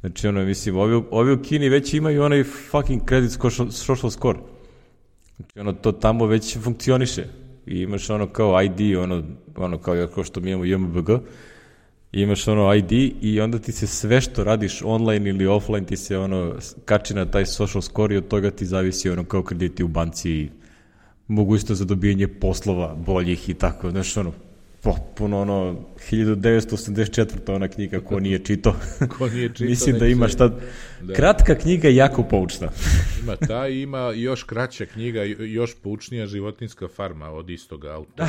Znači, ono, mislim, ovi, ovi u Kini već imaju onaj fucking credit social score. Znači, ono, to tamo već funkcioniše. I imaš ono kao ID, ono, ono kao, kao što mi imamo JMBG, i imaš ono ID i onda ti se sve što radiš online ili offline ti se ono kači na taj social score i od toga ti zavisi ono kao krediti u banci mogućnost za dobijanje poslova boljih i tako, znaš ono, potpuno ono 1984. ona knjiga ko nije čito.
ko nije čito.
Mislim da ima šta da. kratka knjiga jako poučna.
ima ta i ima još kraća knjiga još poučnija životinska farma od istog autora.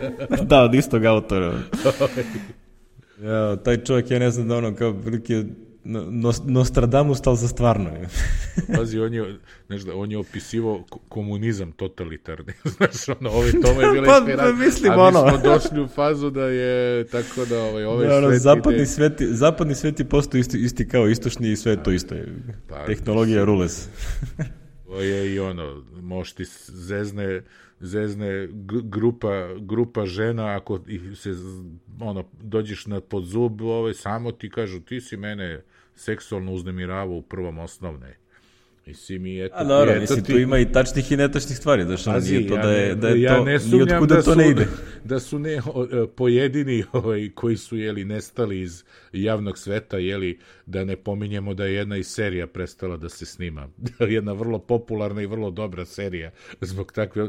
da, od istog autora. Ja, taj čovjek, ja ne znam da ono, kao prilike, Nostradamus, ali za stvarno.
Pazi, on je, znaš da, on je opisivo komunizam totalitarni. znaš, ono, ove tome je bila pa, inspiracija. mislim, a mi ono. smo došli u fazu da je, tako da, ovaj, ove
da, ono, sveti... Zapadni, ide... sveti, zapadni sveti postoji isti, isti kao istočni i sve to isto je. Pa, Tehnologija rules.
to je i ono, možeš ti zezne zezne grupa, grupa žena, ako se ono, dođeš na pod zub, ovaj, samo ti kažu, ti si mene seksualno uznemiravao u prvom osnovne. I si mi, eto,
A dobro, mislim, ti... tu ima i tačnih i netačnih stvari, znaš, ono, nije to ja da je, da je ja to, ne sumnjam da, to ne ide.
Da su ne, e, pojedini ovaj, koji su, jeli, nestali iz javnog sveta, jeli, da ne pominjemo da je jedna iz serija prestala da se snima. jedna vrlo popularna i vrlo dobra serija. Zbog takve,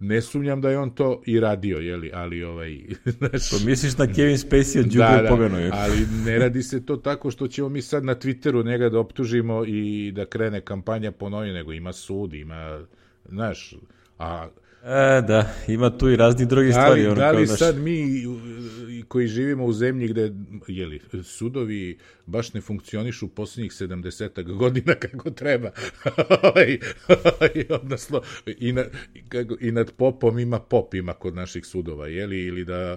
ne sumnjam da je on to i radio, jeli, ali ovaj,
znaš... Pa misliš na Kevin Spacey od da, da,
ali ne radi se to tako što ćemo mi sad na Twitteru njega da optužimo i da krene kampanja po novi, nego ima sud, ima, znaš, a
E, da, ima tu i razni drugi stvari.
Ali, da li naš... sad mi koji živimo u zemlji gde jeli, sudovi baš ne funkcionišu poslednjih 70 godina kako treba. Ovaj, ovaj, odnosno, i, na, kako, i nad popom ima pop ima kod naših sudova, jeli, ili da,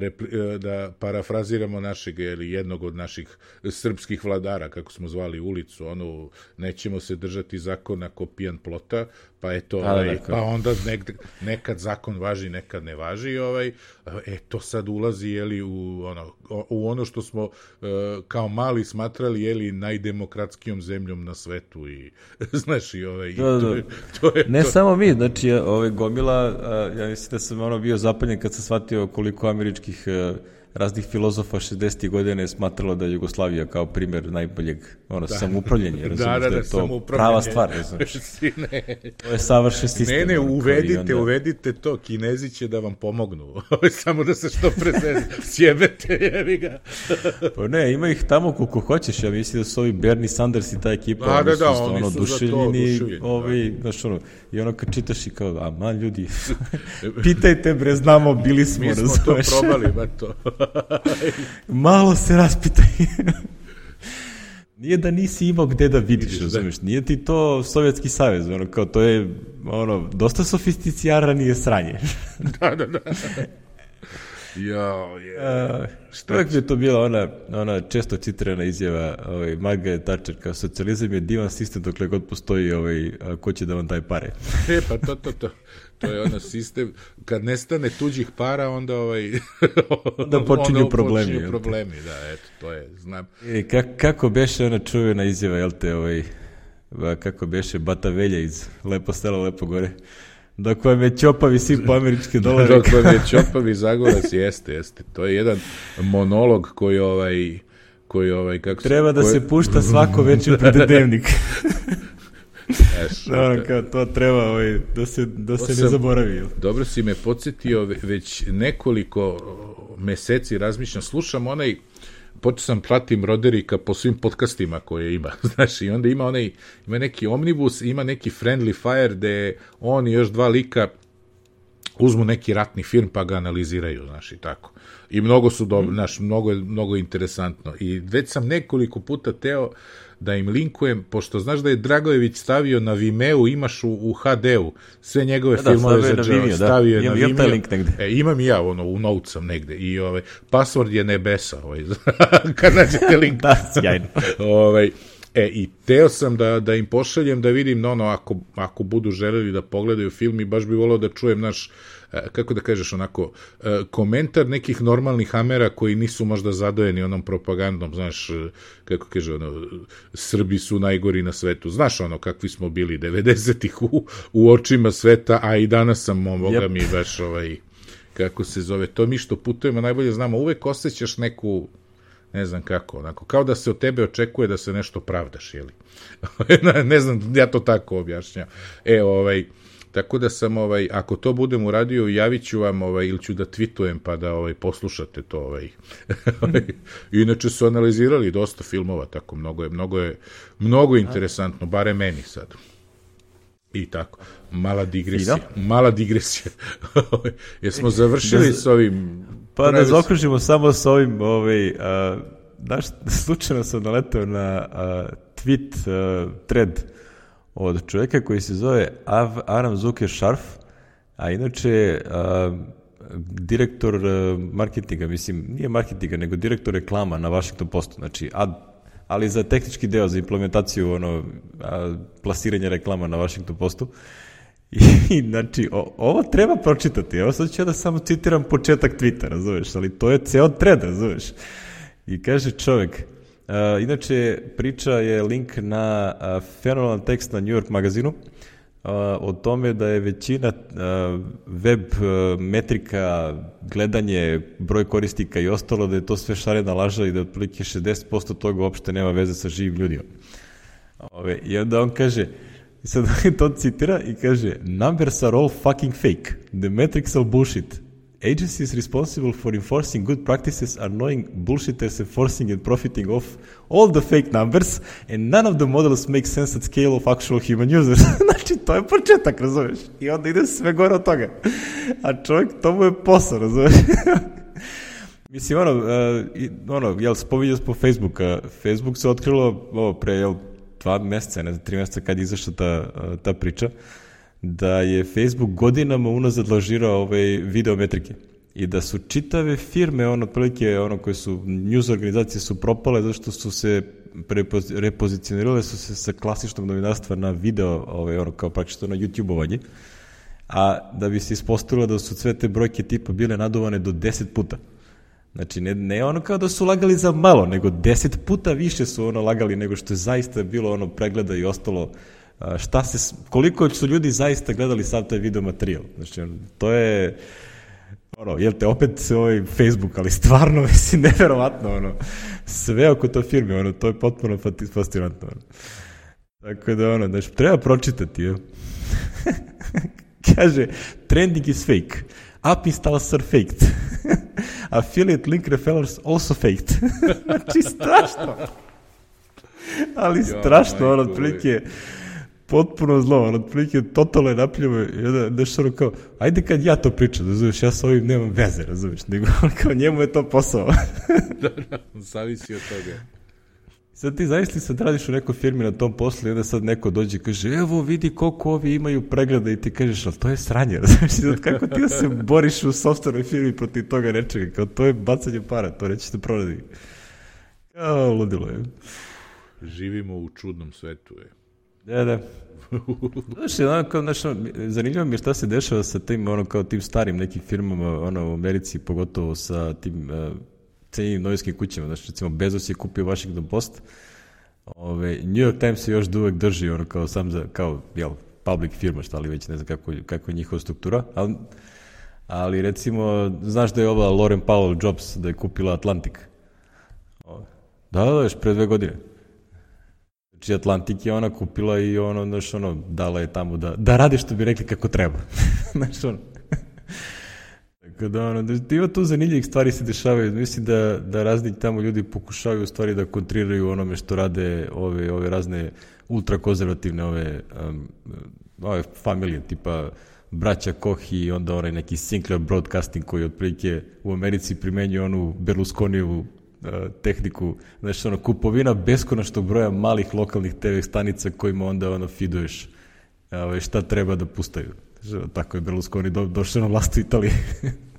repli, da parafraziramo našeg, jeli, jednog od naših srpskih vladara, kako smo zvali ulicu, ono, nećemo se držati zakona ko pijan plota, pa eto,
Da, da,
ovaj,
da,
pa onda nekad, nekad zakon važi, nekad ne važi, ovaj, e, to sad ulazi, jeli, u ono, u ono što smo uh, kao mali smatrali, jeli, najdemokratskijom zemljom na svetu i, znaš, i ovaj,
Da, da,
to,
da.
je, to je,
Ne
to,
samo mi, znači ove gomila, a, ja mislim da sam ono bio zapaljen kad sam shvatio koliko američkih a, raznih filozofa 60. godine je smatralo da je Jugoslavija kao primjer najboljeg ono, da. samoupravljenja, razumiješ,
da, da, da,
je to
samoupravljanje.
prava stvar, razumiješ.
ne,
To je savršen sistem.
ne, ne,
ono,
uvedite,
onda-
uvedite to, kinezi će da vam pomognu, samo da se što pre sjebete, jevi ga.
Pa ne, ima ih tamo koliko hoćeš, ja mislim da su ovi Bernie Sanders i ta ekipa,
Da,
oni
da,
su
da, oni
ono
su za to
duševljeni,
oduševljeni, da.
ovi, znaš ono, i ono kad čitaš i kao, a man ljudi, pitajte bre, znamo, bili smo,
Mi smo to
razumeš?
probali, ba to.
Malo se raspitaj. Nije da nisi imao gde da vidiš,
Vidiš, da.
razumeš, nije ti to Sovjetski savez, ono, kao to je, ono, dosta sofisticijaranije sranje.
da, da, da. Jo, je.
Uvijek mi je to bila ona, ona često citirana izjava ovaj, Margaret Thatcher kao socijalizam je divan sistem dokle god postoji ovaj, a, ko će da vam daj pare.
E, pa to, to, to. To je ono sistem, kad nestane tuđih para, onda ovaj...
Onda počinju problemi,
Počinju
te?
problemi, da, eto, to je, znam.
I kak, kako beše ona čuvena izjava, jel te, ovaj, kako beše Bata Velja iz Lepo selo, Lepo gore. Dok vam je čopavi svi po američke dolare.
Dok vam je Čopavi Zagorac, jeste, jeste. To je jedan monolog koji ovaj koji ovaj kako
Treba da
koji-
se pušta svako večer pred dnevnik.
Eš,
Da, kao, to treba ovaj, da se, da se ne zaboravi.
Dobro si me podsjetio, ve- već nekoliko meseci razmišljam, slušam onaj, počeo sam pratim Roderika po svim podcastima koje ima, znaš, i onda ima onaj, ima neki omnibus, ima neki friendly fire, gde on i još dva lika uzmu neki ratni film pa ga analiziraju, znaš, i tako. I mnogo su dobro, znaš, mnogo, je- mnogo interesantno. I već sam nekoliko puta teo da im linkujem, pošto znaš da je Dragojević stavio na Vimeo, imaš u, u HD-u sve njegove
Da, da,
filmove za Joe,
Vimeo, da.
stavio je
Imam-
na
imam taj
Vimeo.
link negde.
E, imam i ja, ono, u notes negde. I ovaj, password je nebesa, ovaj, kad nađete link.
Da, sjajno.
ovaj, e, i teo sam da, da im pošaljem da vidim, no, no, ako, ako budu želeli da pogledaju film i baš bi volao da čujem naš, e, kako da kažeš, onako, e, komentar nekih normalnih Amera koji nisu možda zadojeni onom propagandom, znaš, e, kako kaže, ono, Srbi su najgori na svetu. Znaš ono, kakvi smo bili 90-ih u, u očima sveta, a i danas sam, ovoga
Jep.
mi baš, ovaj, kako se zove, to mi što putujemo najbolje znamo, uvek osjećaš neku, ne znam kako, onako, kao da se od tebe očekuje da se nešto pravdaš, jeli? ne znam, ja to tako objašnjam. E, ovaj, tako da sam, ovaj, ako to budem uradio, javit ću vam, ovaj, ili ću da tweetujem pa da ovaj, poslušate to. Ovaj. Inače su analizirali dosta filmova, tako, mnogo je, mnogo je, mnogo je interesantno, bare meni sad. I tako. Mala digresija. Mala digresija. Jesmo završili
Da-
s ovim...
Pa da zaokružimo samo s ovim, ovaj, a, slučajno sam naletao na a, tweet a, thread od čovjeka koji se zove Av, Aram Zuker Šarf, a inače a, direktor a, marketinga, mislim, nije marketinga, nego direktor reklama na Washington Postu, znači, ad, ali za tehnički deo, za implementaciju ono, a, plasiranja reklama na Washington Postu. I, znači, o, ovo treba pročitati. Evo sad ću ja da samo citiram početak Twittera, razumeš, ali to je ceo thread, razumeš. I kaže čovek, a, inače priča je link na a, fenomenalan tekst na New York magazinu a, o tome da je većina a, web a, metrika, gledanje, broj korisnika i ostalo, da je to sve šarena laža i da otprilike 60% toga uopšte nema veze sa živim ljudima. Ove, I onda on kaže, i sad to citira i kaže, numbers are all fucking fake. The metrics are bullshit. Agencies responsible for enforcing good practices are knowing bullshitters enforcing and profiting off all the fake numbers and none of the models make sense at scale of actual human users. znači, to je početak, razumeš? I onda ide sve gore od toga. A čovjek, to mu je posao, razumeš? Mislim, ono, uh, ono jel, spominjao smo Facebooka. Facebook se otkrilo, ovo, pre, jel, dva meseca, ne znam, tri meseca kad je izašla ta, ta priča, da je Facebook godinama unazad lažirao ove video metrike i da su čitave firme, ono, otprilike, ono, koje su, news organizacije su propale zato što su se repozicionirale su se sa klasičnog novinarstva na video, ovaj, ono, kao praktično na YouTube-ovanje, a da bi se ispostavilo da su sve te brojke tipa bile naduvane do 10 puta. Znači, ne, ne ono kao da su lagali za malo, nego 10 puta više su ono lagali nego što je zaista bilo ono pregleda i ostalo šta se, koliko su ljudi zaista gledali sav taj video materijal. Znači, to je, ono, jel te opet ovaj Facebook, ali stvarno, mislim, neverovatno, ono, sve oko to firme, ono, to je potpuno fascinantno, ono. Tako da, ono, znači, treba pročitati, jel? Kaže, trending is fake. App installs are faked. Affiliate link referrals also faked. znači, strašno. Ali strašno, ono, otprilike, potpuno zlo, on otprilike totalno je napljivo i onda nešto ono kao, ajde kad ja to pričam, razumiješ, ja sa ovim nemam veze, razumiješ, nego kao njemu je to posao.
da, da, zavisi od toga.
Sad ti zavisli sad radiš u nekoj firmi na tom poslu i onda sad neko dođe i kaže, evo vidi koliko ovi imaju pregleda i ti kažeš, ali to je sranje, razumiješ, kako ti da se boriš u softwarnoj firmi protiv toga nečega, kao to je bacanje para, to nećeš da proradi. Kao ludilo je.
Živimo u čudnom svetu, je.
Da, da. Znaš, ono, kao, znaš, zanimljivo mi je šta se dešava sa tim, ono, kao tim starim nekim firmama, ono, u Americi, pogotovo sa tim uh, cenjenim novinskim kućama. Znaš, recimo, Bezos je kupio Washington Post, Ove, New York Times se još da uvek drži, ono, kao sam za, kao, jel, public firma, šta li već, ne znam kako, kako je njihova struktura, ali, ali recimo, znaš da je ova Lauren Powell Jobs, da je kupila Atlantic? Da, da, još pre dve godine. Znači, Atlantik je ona kupila i ono, znaš, ono, dala je tamo da, da radi što bi rekli kako treba. znaš, ono. Tako da, ono, da ima tu zanimljivih stvari se dešavaju. Mislim da, da razni tamo ljudi pokušavaju stvari da kontriraju onome što rade ove, ove razne ultrakonzervativne ove, um, ove familije, tipa braća Koch i onda onaj neki Sinclair Broadcasting koji otprilike u Americi primenjuje onu Berlusconijevu tehniku, znači ono, kupovina beskonačnog broja malih lokalnih TV stanica kojima onda ono fiduješ ovaj, šta treba da pustaju. Tako je Berlusconi do, došao na vlast u Italiji.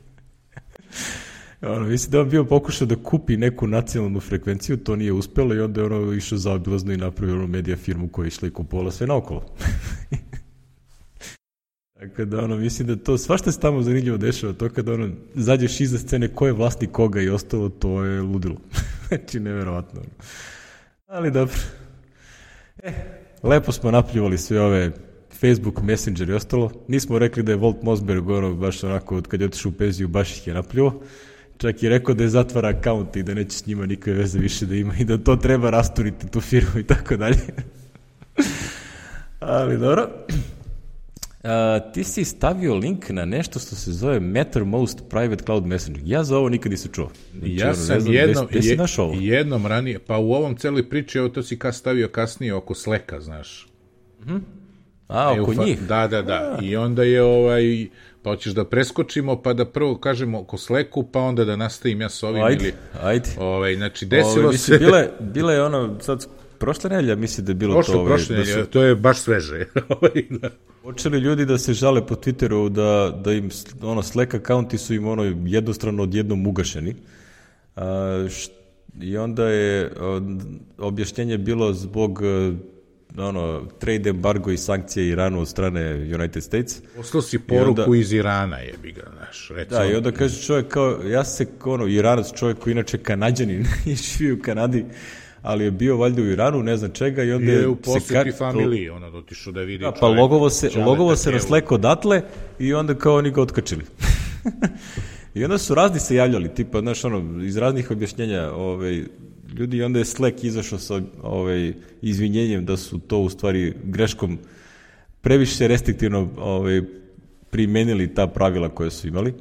ono, mislim da on bio pokušao da kupi neku nacionalnu frekvenciju, to nije uspelo i onda je ono išao zaobilazno i napravio ono medija firmu koja je išla i kupovala sve naokolo. Tako da, ono, mislim da to, svašta se tamo zanimljivo dešava, to kada, ono, zađeš iza scene ko je vlasnik koga i ostalo, to je ludilo. znači, neverovatno. Ali dobro. E, lepo smo napljuvali sve ove Facebook, Messenger i ostalo. Nismo rekli da je Volt Mosberg, ono, baš onako, od kad je otišao u penziju, baš ih je napljuo. Čak i rekao da je zatvara akaunt i da neće s njima nikakve veze više da ima i da to treba rasturiti tu firmu i tako dalje. Ali dobro. Uh, ti si stavio link na nešto što se zove Mattermost Private Cloud Messenger. Ja za ovo nikad nisam čuo.
Znači, ja sam znam, jednom, gde, gde si ovo? jednom ranije, pa u ovom celoj priči, evo to si ka stavio kasnije oko Sleka, znaš.
Mm -hmm. A, e, oko fa... njih?
Da, da, da. A. I onda je ovaj, pa hoćeš da preskočimo, pa da prvo kažemo oko Sleku, pa onda da nastavim ja s ovim.
Ajde,
ili,
ajde.
Ovaj, znači, desilo Ove,
se... Bile, bile je ono, sad prošle nedelja misli da je bilo
Prošlo,
to...
Ovaj, prošle da su... to je baš sveže. Ovaj, da.
Počeli ljudi da se žale po Twitteru da, da im ono, Slack akaunti su im ono jednostrano odjednom ugašeni. A, št, I onda je objašnjenje bilo zbog ono, trade embargo i sankcije Iranu od strane United States.
Poslao si poruku onda, iz Irana, je bi ga, naš.
Recimo. Da, i onda kaže čovjek kao, ja se, ono, Iranac čovjek koji inače kanadjanin i živi u Kanadi, ali je bio valjda u Iranu, ne znam čega, i onda
je u posjeti familiji, ono, otišao da vidi
da, Pa logovo se, logovo se rasleko odatle i onda kao oni ga otkačili. I onda su razni se javljali, tipa, znaš, ono, iz raznih objašnjenja, ovaj, ljudi, i onda je Slack izašao sa ovaj, izvinjenjem da su to u stvari greškom previše restriktivno ovaj, primenili ta pravila koje su imali,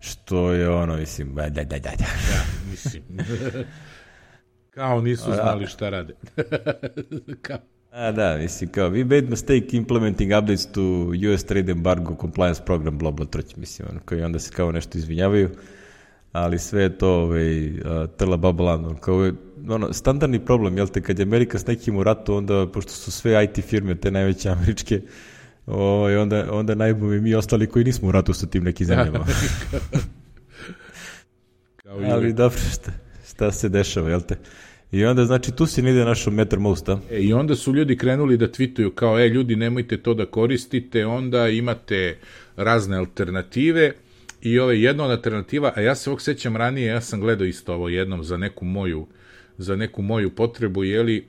što je ono, mislim, da, da, da, da.
Ja, mislim. Kao nisu znali šta rade.
kao. A da, mislim kao, we made mistake implementing updates to US trade embargo compliance program, bla bla trć, mislim, ono, kao i onda se kao nešto izvinjavaju. Ali sve je to ovaj, trla babalan, kao je, ono, standardni problem, jel te, kad je Amerika s nekim u ratu, onda, pošto su sve IT firme, te najveće američke, ovaj, onda, onda najbolje mi ostali koji nismo u ratu sa tim nekim zemljama. ali dobro, šta, šta se dešava, jel te? I onda, znači, tu se ide našo Mattermost, a?
E, I onda su ljudi krenuli da twituju kao, e, ljudi, nemojte to da koristite, onda imate razne alternative, i ove jedna od alternativa, a ja se ovog sećam ranije, ja sam gledao isto ovo jednom za neku moju, za neku moju potrebu, jeli,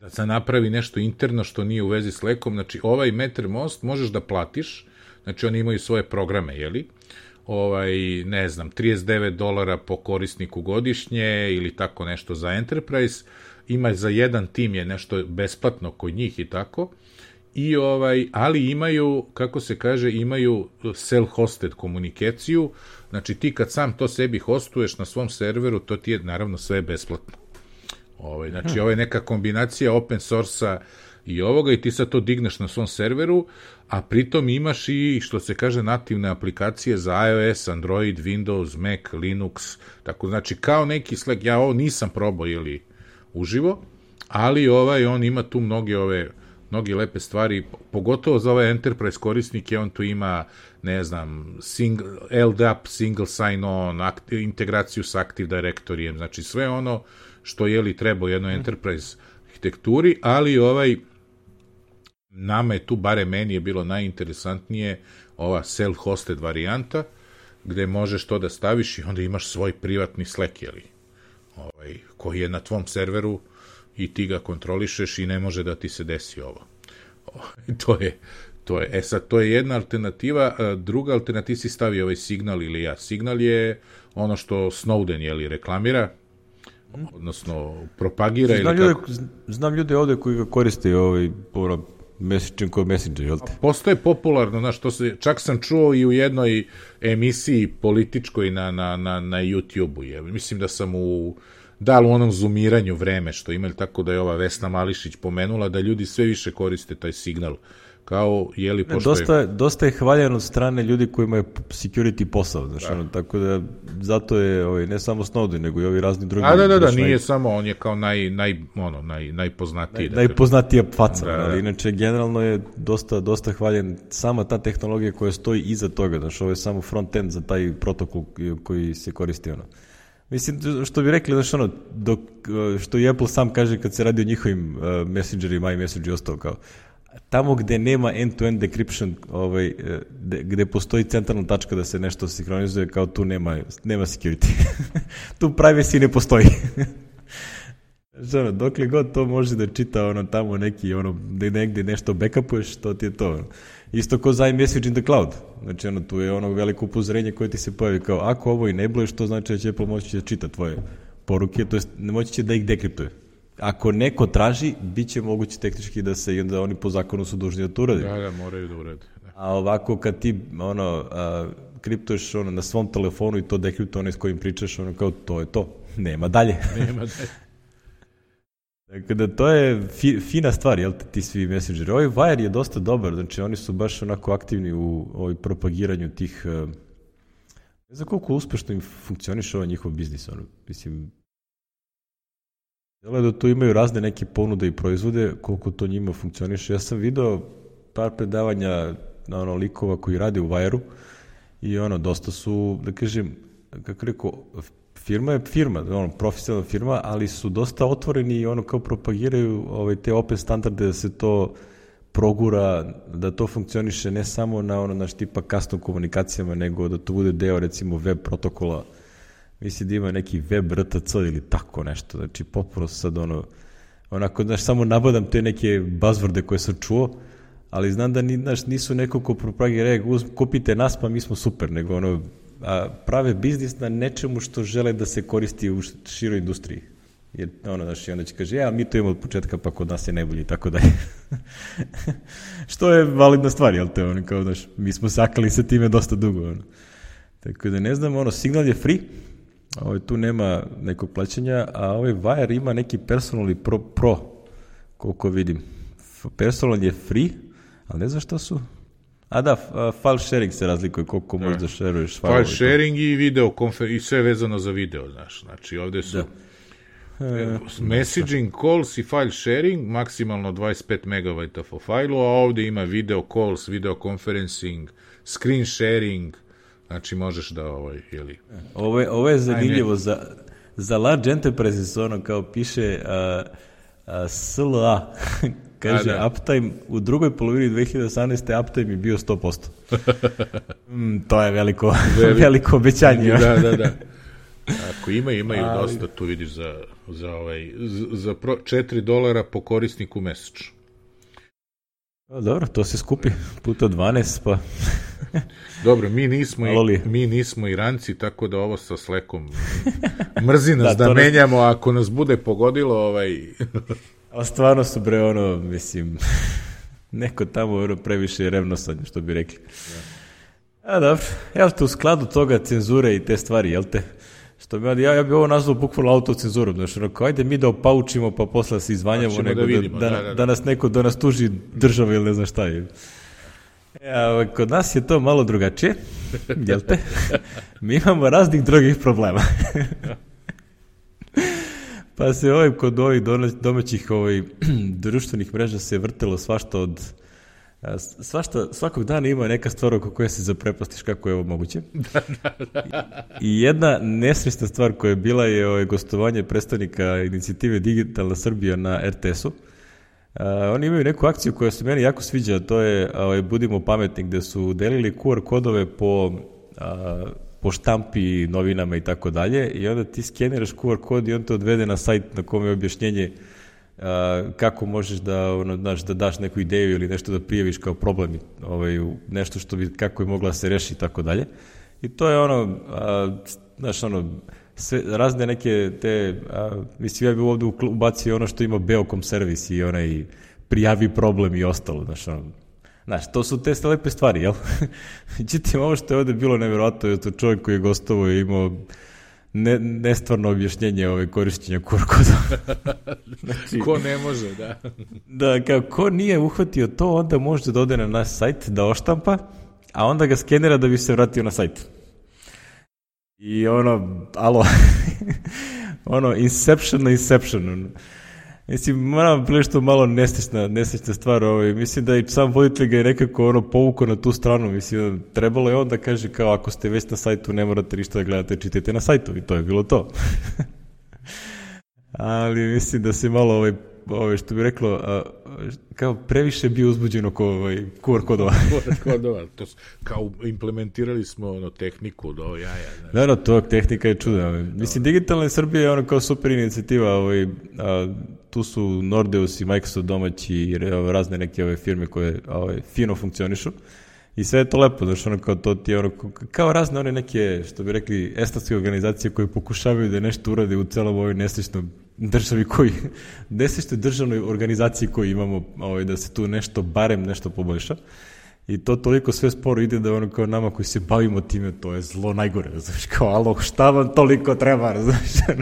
da se napravi nešto interno što nije u vezi s lekom, znači ovaj Mattermost možeš da platiš, znači oni imaju svoje programe, jeli, ovaj, ne znam, 39 dolara po korisniku godišnje ili tako nešto za Enterprise, ima za jedan tim je nešto besplatno kod njih i tako, i ovaj, ali imaju, kako se kaže, imaju self-hosted komunikaciju, znači ti kad sam to sebi hostuješ na svom serveru, to ti je naravno sve besplatno. Ovaj, znači, ovo je neka kombinacija open source-a i ovoga i ti sad to digneš na svom serveru, a pritom imaš i, što se kaže, nativne aplikacije za iOS, Android, Windows, Mac, Linux, tako znači kao neki Slack, ja ovo nisam probao ili uživo, ali ovaj, on ima tu mnoge ove mnogi lepe stvari, pogotovo za ove enterprise korisnike, on tu ima, ne znam, single, LDAP, single sign-on, integraciju sa Active Directorijem, znači sve ono što je li treba u jednoj mhm. enterprise arhitekturi, ali ovaj nama je tu, bare meni je bilo najinteresantnije ova self-hosted varijanta, gde možeš to da staviš i onda imaš svoj privatni Slack, jeli, ovaj, koji je na tvom serveru i ti ga kontrolišeš i ne može da ti se desi ovo. to je, to je, e sad, to je jedna alternativa, druga alternativa si stavi ovaj signal ili ja. Signal je ono što Snowden, je li, reklamira, odnosno propagira
znam
ili
ljude, kako... Znam ljude ovde koji ga koriste ovaj, ono, messaging kao messenger, jel te?
Postoje popularno, znaš, to se, čak sam čuo i u jednoj emisiji političkoj na, na, na, na YouTube-u, je. mislim da sam u da li u onom zoomiranju vreme što imali, tako da je ova Vesna Mališić pomenula da ljudi sve više koriste taj signal kao jeli
pošto dosta, je... dosta je hvaljen od strane ljudi koji imaju security posao, znači, da. ono, tako da zato je ovaj, ne samo Snowden, nego i ovi razni drugi.
A da, da, da, nije naj... samo, on je kao naj, naj, ono, naj, najpoznatiji.
Naj, da najpoznatija faca, da, da. ali inače generalno je dosta, dosta hvaljen sama ta tehnologija koja stoji iza toga, znači ovo je samo front-end za taj protokol koji se koristi, ono. Mislim, što bi rekli, znaš, ono, dok, što i Apple sam kaže kad se radi o njihovim uh, messengerima, iMessage i ostalo, kao, tamo gde nema end-to-end decryption, ovaj, de, gde postoji centralna tačka da se nešto sinhronizuje, kao tu nema, nema security. tu privacy ne postoji. Znači, dokle god to može da čita ono tamo neki, ono, da negde nešto backupuješ, to ti je to. Ono. Isto kao za iMessage in the cloud. Znači, ono, tu je ono veliko upozorenje koje ti se pojavi kao, ako ovo i ne bluješ, to znači da će Apple moći da čita tvoje poruke, to jest ne moći će da ih dekriptuje. Ako neko traži, bit će moguće tehnički da se, i onda oni po zakonu su dužni da to urade.
Da, da, moraju da urade. Da.
A ovako kad ti, ono, a, kriptuješ ono, na svom telefonu i to dekriptuje onaj s kojim pričaš, ono kao, to je to. Nema dalje.
Nema dalje.
Dakle, da to je fi, fina stvar, jel te, ti svi messengeri. Ovaj Wire je dosta dobar, znači oni su baš onako aktivni u ovoj propagiranju tih... Uh, ne znam koliko uspešno im funkcioniše ovaj njihov biznis, ono, mislim, Jel da tu imaju razne neke ponude i proizvode, koliko to njima funkcioniše. Ja sam video par predavanja na ono likova koji rade u Wire-u i ono, dosta su, da kažem, kako rekao, firma je firma, ono, profesionalna firma, ali su dosta otvoreni i ono kao propagiraju ovaj, te open standarde da se to progura, da to funkcioniše ne samo na ono naš tipa custom komunikacijama, nego da to bude deo recimo web protokola. Mislim da ima neki web RTC ili tako nešto, znači popuno sad ono, onako, znaš, samo nabadam te neke buzzworde koje sam čuo, ali znam da ni, znaš, nisu neko ko propagira, e, kupite nas pa mi smo super, nego ono, a, prave biznis na nečemu što žele da se koristi u široj industriji. Jer, ono, znaš, i onda će kaže, ja, mi to imamo od početka, pa kod nas je najbolji tako dalje. što je validna stvar, jel te, ono, kao, znaš, mi smo sakali sa time dosta dugo, ono. Tako da ne znam, ono, signal je free, ovaj, tu nema nekog plaćanja, a ovaj Wire ima neki personalni pro, pro koliko vidim. Personal je free, ali ne znam šta su. A da, file sharing se razlikuje koliko možeš da šeruješ
File sharing i video konfer i sve vezano za video, znaš. Znači, ovde su
Da.
e, messaging, calls i file sharing, maksimalno 25 MB po fajlu, a ovde ima video calls, video conferencing, screen sharing, znači možeš da, ovaj, ili...
Ovo je, ovo je zanimljivo za, za large enterprises, ono kao piše a, a, SLA, kaže
Da, da.
uptime, u drugoj polovini 2018. uptime je bio 100%. mm, to je veliko,
Veliko.
veliko obećanje.
da, da, da. Ako ima, imaju dosta, tu vidiš za, za, ovaj, za, pro, 4 dolara po korisniku mesečno.
A, Dobro, to se skupi puta 12, pa
Dobro, mi nismo, i, mi nismo Iranci, tako da ovo sa slekom mrzi nas da,
Da,
da
ne-
menjamo, ako nas bude pogodilo, ovaj,
ali stvarno su bre ono, mislim, neko tamo ono previše je revnosan, što bi rekli. A dobro, jel te u skladu toga cenzure i te stvari, jel te? Što bi, ja, ja bi ovo nazvao bukvalno autocenzurom, znači ono, kao, ajde mi da opaučimo pa posle se izvanjamo, nego
da
da,
vidimo,
da,
da, da, da.
da nas neko, da nas tuži država ili ne znam šta je. Ja, ovaj, kod nas je to malo drugačije, jel te? Mi imamo raznih drugih problema. Pa se ovaj, kod ovih domaćih ovaj, društvenih mreža se vrtelo svašta od svašta, svakog dana ima neka stvar oko koje se zaprepastiš kako je ovo moguće. I jedna nesrećna stvar koja je bila je ovaj, gostovanje predstavnika inicijative Digitalna Srbija na RTS-u. A, oni imaju neku akciju koja se meni jako sviđa, to je ovaj, Budimo pametni, gde su delili QR kodove po, a, po štampi, novinama i tako dalje i onda ti skeniraš QR kod i on te odvede na sajt na kome je objašnjenje a, kako možeš da, ono, znaš, da daš neku ideju ili nešto da prijaviš kao problem, ovaj, nešto što bi, kako je mogla da se reši i tako dalje. I to je ono, a, znaš, ono, sve, razne neke te, a, mislim, ja bih ovde ubacio ono što ima Beokom servis i onaj prijavi problem i ostalo, znaš, ono, Znaš, to su te lepe stvari, jel? Međutim, ovo što je ovde bilo nevjerojatno je to čovjek koji je gostovao i imao ne, nestvarno objašnjenje ove korišćenja QR koda. znači,
ko ne može, da.
da, kao ko nije uhvatio to, onda može da ode na naš sajt, da oštampa, a onda ga skenira da bi se vratio na sajt. I ono, alo, ono, inception na inception. ono. Mislim, moram prilično što malo nesrećna, nesrećna stvar, ovaj, mislim da i sam voditelj ga je nekako ono povukao na tu stranu, mislim, trebalo je on da kaže kao ako ste već na sajtu ne morate ništa da gledate, čitajte na sajtu i to je bilo to. Ali mislim da se malo ovaj, ovaj što bi reklo, a, kao previše bio uzbuđen oko ovaj, QR kodova.
kodova, to s- kao implementirali smo ono tehniku do jaja. Znači.
Naravno, to tehnika je čuda. ovaj. Mislim, digitalna Srbija je ono kao super inicijativa. Ovaj, a, tu su Nordeus i Microsoft domaći i razne neke ove firme koje ovaj, fino funkcionišu. I sve je to lepo, znaš, ono kao to ti je ono, kao razne one neke, što bi rekli, estatske organizacije koje pokušavaju da nešto urade u celom ovoj nesrećnoj državi koji, nesrećnoj državnoj organizaciji koju imamo, ovaj, da se tu nešto, barem nešto poboljša. I to toliko sve sporo ide da ono kao nama koji se bavimo time, to je zlo najgore, znaš, kao, alo, šta vam toliko treba, znaš.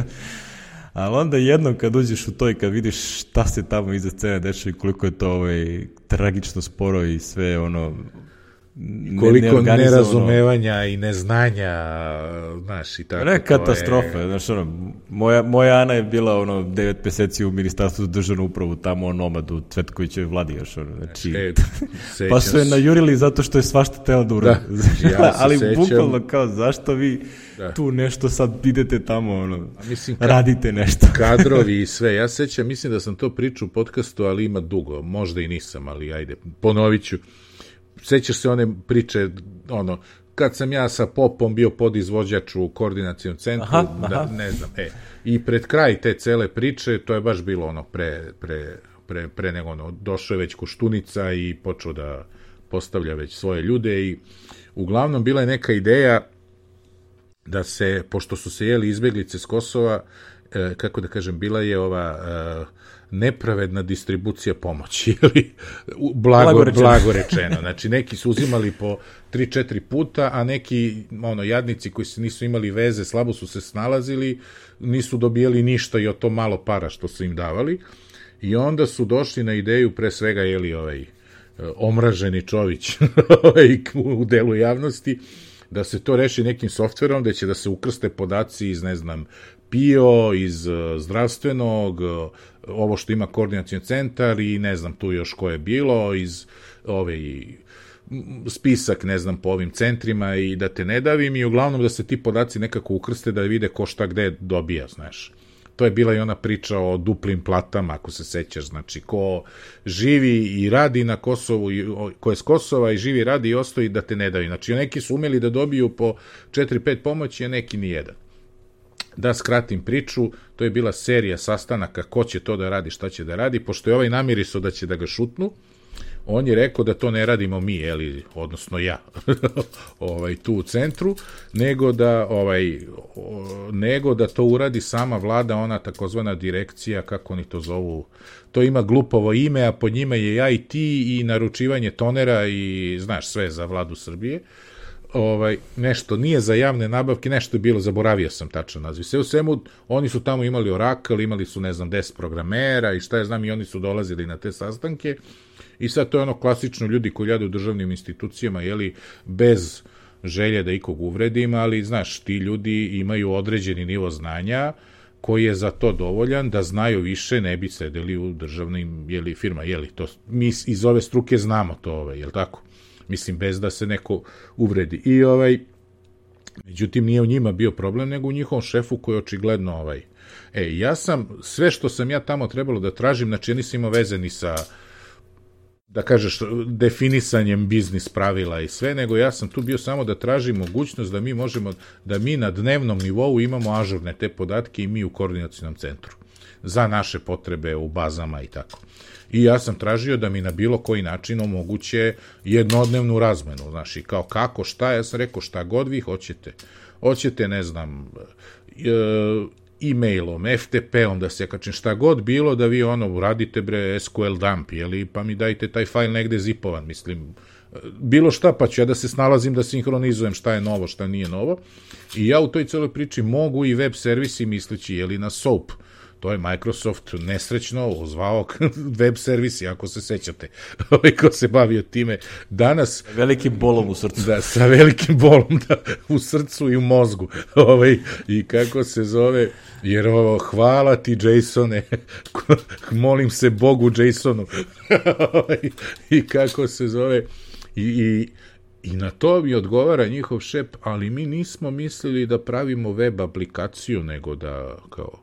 Ali onda jednom kad uđeš u to i kad vidiš šta se tamo iza scene dešava i koliko je to ovaj, tragično sporo i sve ono
Koliko nerazumevanja i neznanja, znaš, i tako.
Ne,
to
katastrofa,
je-
znaš, ono, moja, moja Ana je bila, ono, devet meseci u ministarstvu za državnu upravu, tamo o nomadu, Cvetkovićevoj vladi još, ono, znači,
E,
pa su je najurili zato što je svašta tela da uradi.
Da,
Znaš,
ja
ali
sećam.
bukvalno kao, zašto vi
Da.
tu nešto sad idete tamo, ono,
mislim, ka-
radite nešto.
kadrovi i sve. Ja sećam, mislim da sam to pričao u podcastu, ali ima dugo. Možda i nisam, ali ajde, ponovit ću. Sećaš se one priče, ono, kad sam ja sa Popom bio podizvođač u koordinacijom centru,
Aha,
da,
aha.
ne znam, e, i pred kraj te cele priče, to je baš bilo ono pre, pre, pre, pre nego ono, došao je već Koštunica i počeo da postavlja već svoje ljude i uglavnom bila je neka ideja da se, pošto su se jeli izbeglice s Kosova, e, kako da kažem, bila je ova e, nepravedna distribucija pomoći, ili blago,
Blago
blago,
rečeno.
rečeno. Znači, neki su uzimali po 3-4 puta, a neki ono, jadnici koji se nisu imali veze, slabo su se snalazili, nisu dobijali ništa i o to malo para što su im davali. I onda su došli na ideju, pre svega, jeli ovaj, omraženi Čović ovaj, u delu javnosti, da se to reši nekim softverom, da će da se ukrste podaci iz, ne znam, PIO, iz uh, zdravstvenog, ovo što ima koordinacijon centar i ne znam tu još ko je bilo, iz ove spisak, ne znam, po ovim centrima i da te ne davim i uglavnom da se ti podaci nekako ukrste da vide ko šta gde dobija, znaš. To je bila i ona priča o duplim platama, ako se sećaš, znači ko živi i radi na Kosovu, ko je s Kosova i živi i radi i ostoji da te ne daju. Znači neki su umeli da dobiju po 4-5 pomoći, a neki ni jedan. Da skratim priču, to je bila serija sastanaka ko će to da radi, šta će da radi, pošto je ovaj namiriso da će da ga šutnu, on je rekao da to ne radimo mi, eli, odnosno ja, ovaj tu u centru, nego da ovaj nego da to uradi sama vlada, ona takozvana direkcija, kako oni to zovu. To ima glupovo ime, a pod njima je IT i naručivanje tonera i znaš sve za vladu Srbije. Ovaj nešto nije za javne nabavke, nešto je bilo, zaboravio sam tačno naziv. Sve u svemu oni su tamo imali Oracle, imali su ne znam 10 programera i šta je znam i oni su dolazili na te sastanke I sad to je ono klasično ljudi koji rade u državnim institucijama, jeli, bez želje da ikog uvredim, ali znaš, ti ljudi imaju određeni nivo znanja koji je za to dovoljan, da znaju više, ne bi sedeli u državnim jeli, firma, jeli, to, mi iz ove struke znamo to, ovaj, jel tako? Mislim, bez da se neko uvredi. I ovaj, međutim, nije u njima bio problem, nego u njihovom šefu koji je očigledno ovaj, E, ja sam, sve što sam ja tamo trebalo da tražim, znači ja nisam imao veze ni sa da kažeš, definisanjem biznis pravila i sve, nego ja sam tu bio samo da tražim mogućnost da mi možemo, da mi na dnevnom nivou imamo ažurne te podatke i mi u koordinacijnom centru za naše potrebe u bazama i tako. I ja sam tražio da mi na bilo koji način omoguće jednodnevnu razmenu, znaš, i kao kako, šta, ja sam rekao šta god vi hoćete. Hoćete, ne znam, e, e-mailom, FTP-om da se kačem šta god bilo da vi ono uradite bre SQL dump, jeli, pa mi dajte taj fajl negde zipovan, mislim, bilo šta, pa ću ja da se snalazim da sinhronizujem šta je novo, šta nije novo. I ja u toj celoj priči mogu i web servisi misleći, jeli, na SOAP, to je Microsoft nesrećno ozvao web servisi, ako se sećate, ovaj ko se bavio time. Danas...
Velikim bolom u srcu.
Da, sa velikim bolom da, u srcu i u mozgu. Ovaj, I kako se zove, jer ovo, hvala ti Jasone, molim se Bogu Jasonu. Ovaj, I kako se zove, i, i I na to mi odgovara njihov šep, ali mi nismo mislili da pravimo web aplikaciju, nego da kao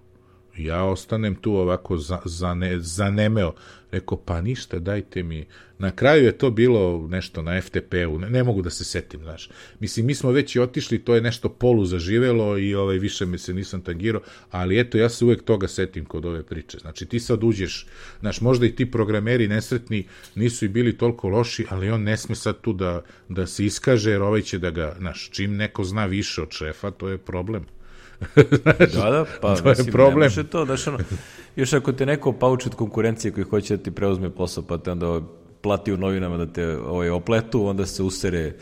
Ja ostanem tu ovako za, za ne, zanemeo. Rekao, pa ništa, dajte mi. Na kraju je to bilo nešto na FTP-u, ne, ne mogu da se setim, znaš. Mislim, mi smo već i otišli, to je nešto polu zaživelo i ovaj, više mi se nisam tangirao, ali eto, ja se uvek toga setim kod ove priče. Znači, ti sad uđeš, znaš, možda i ti programeri nesretni nisu i bili toliko loši, ali on ne sme sad tu da, da se iskaže, jer ovaj će da ga, znaš, čim neko zna više od šefa, to je problem.
Da, da, pa to mislim, je problem. ne može to, znaš, ono, još ako te neko pauči od konkurencije koji hoće da ti preuzme posao, pa te onda plati u novinama da te ovaj, opletu, onda se usere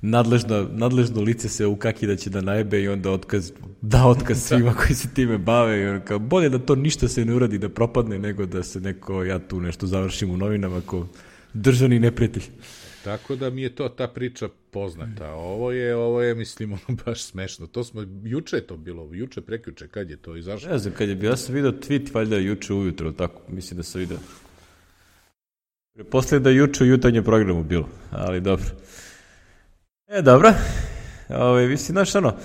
nadležno, nadležno lice se ukaki da će da najbe i onda otkaz, da otkaz da. svima koji se time bave i on kao, bolje da to ništa se ne uradi da propadne nego da se neko, ja tu nešto završim u novinama ko državni neprijatelj.
Tako da mi je to ta priča poznata. Ovo je, ovo je, mislim, ono baš smešno. To smo, juče je to bilo, juče, prekjuče, kad je to izašlo?
Ne znam, kad je bio, ja sam vidio tweet, valjda juče ujutro, tako, mislim da sam vidio. Posle da juče u jutarnjem programu bilo, ali dobro. E, dobro. Ove, ovaj, mislim, znaš, ono,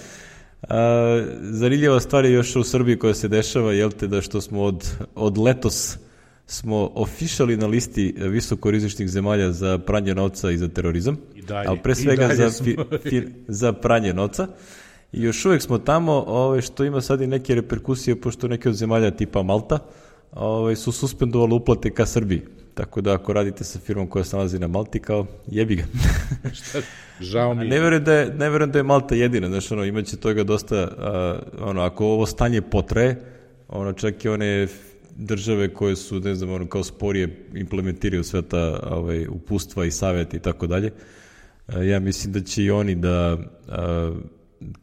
a, zanimljiva stvar je još u Srbiji koja se dešava, jel te, da što smo od, od letos smo ofišali na listi visokorizičnih zemalja za pranje novca i za terorizam, I dalje, ali pre svega za, fi, fi, za pranje novca. I još uvek smo tamo, ovaj, što ima sad i neke reperkusije, pošto neke od zemalja tipa Malta ovaj, su suspendovali uplate ka Srbiji. Tako da ako radite sa firmom koja se nalazi na Malti, kao jebi ga.
Šta? Žao mi.
Ne verujem da je, ne verujem da je Malta jedina, znaš, ono, imaće toga dosta, a, ono, ako ovo stanje potraje, ono, čak i one države koje su, ne znam, ono, kao sporije implementiraju sve ta ovaj, upustva i savjeti i tako dalje, ja mislim da će i oni da a,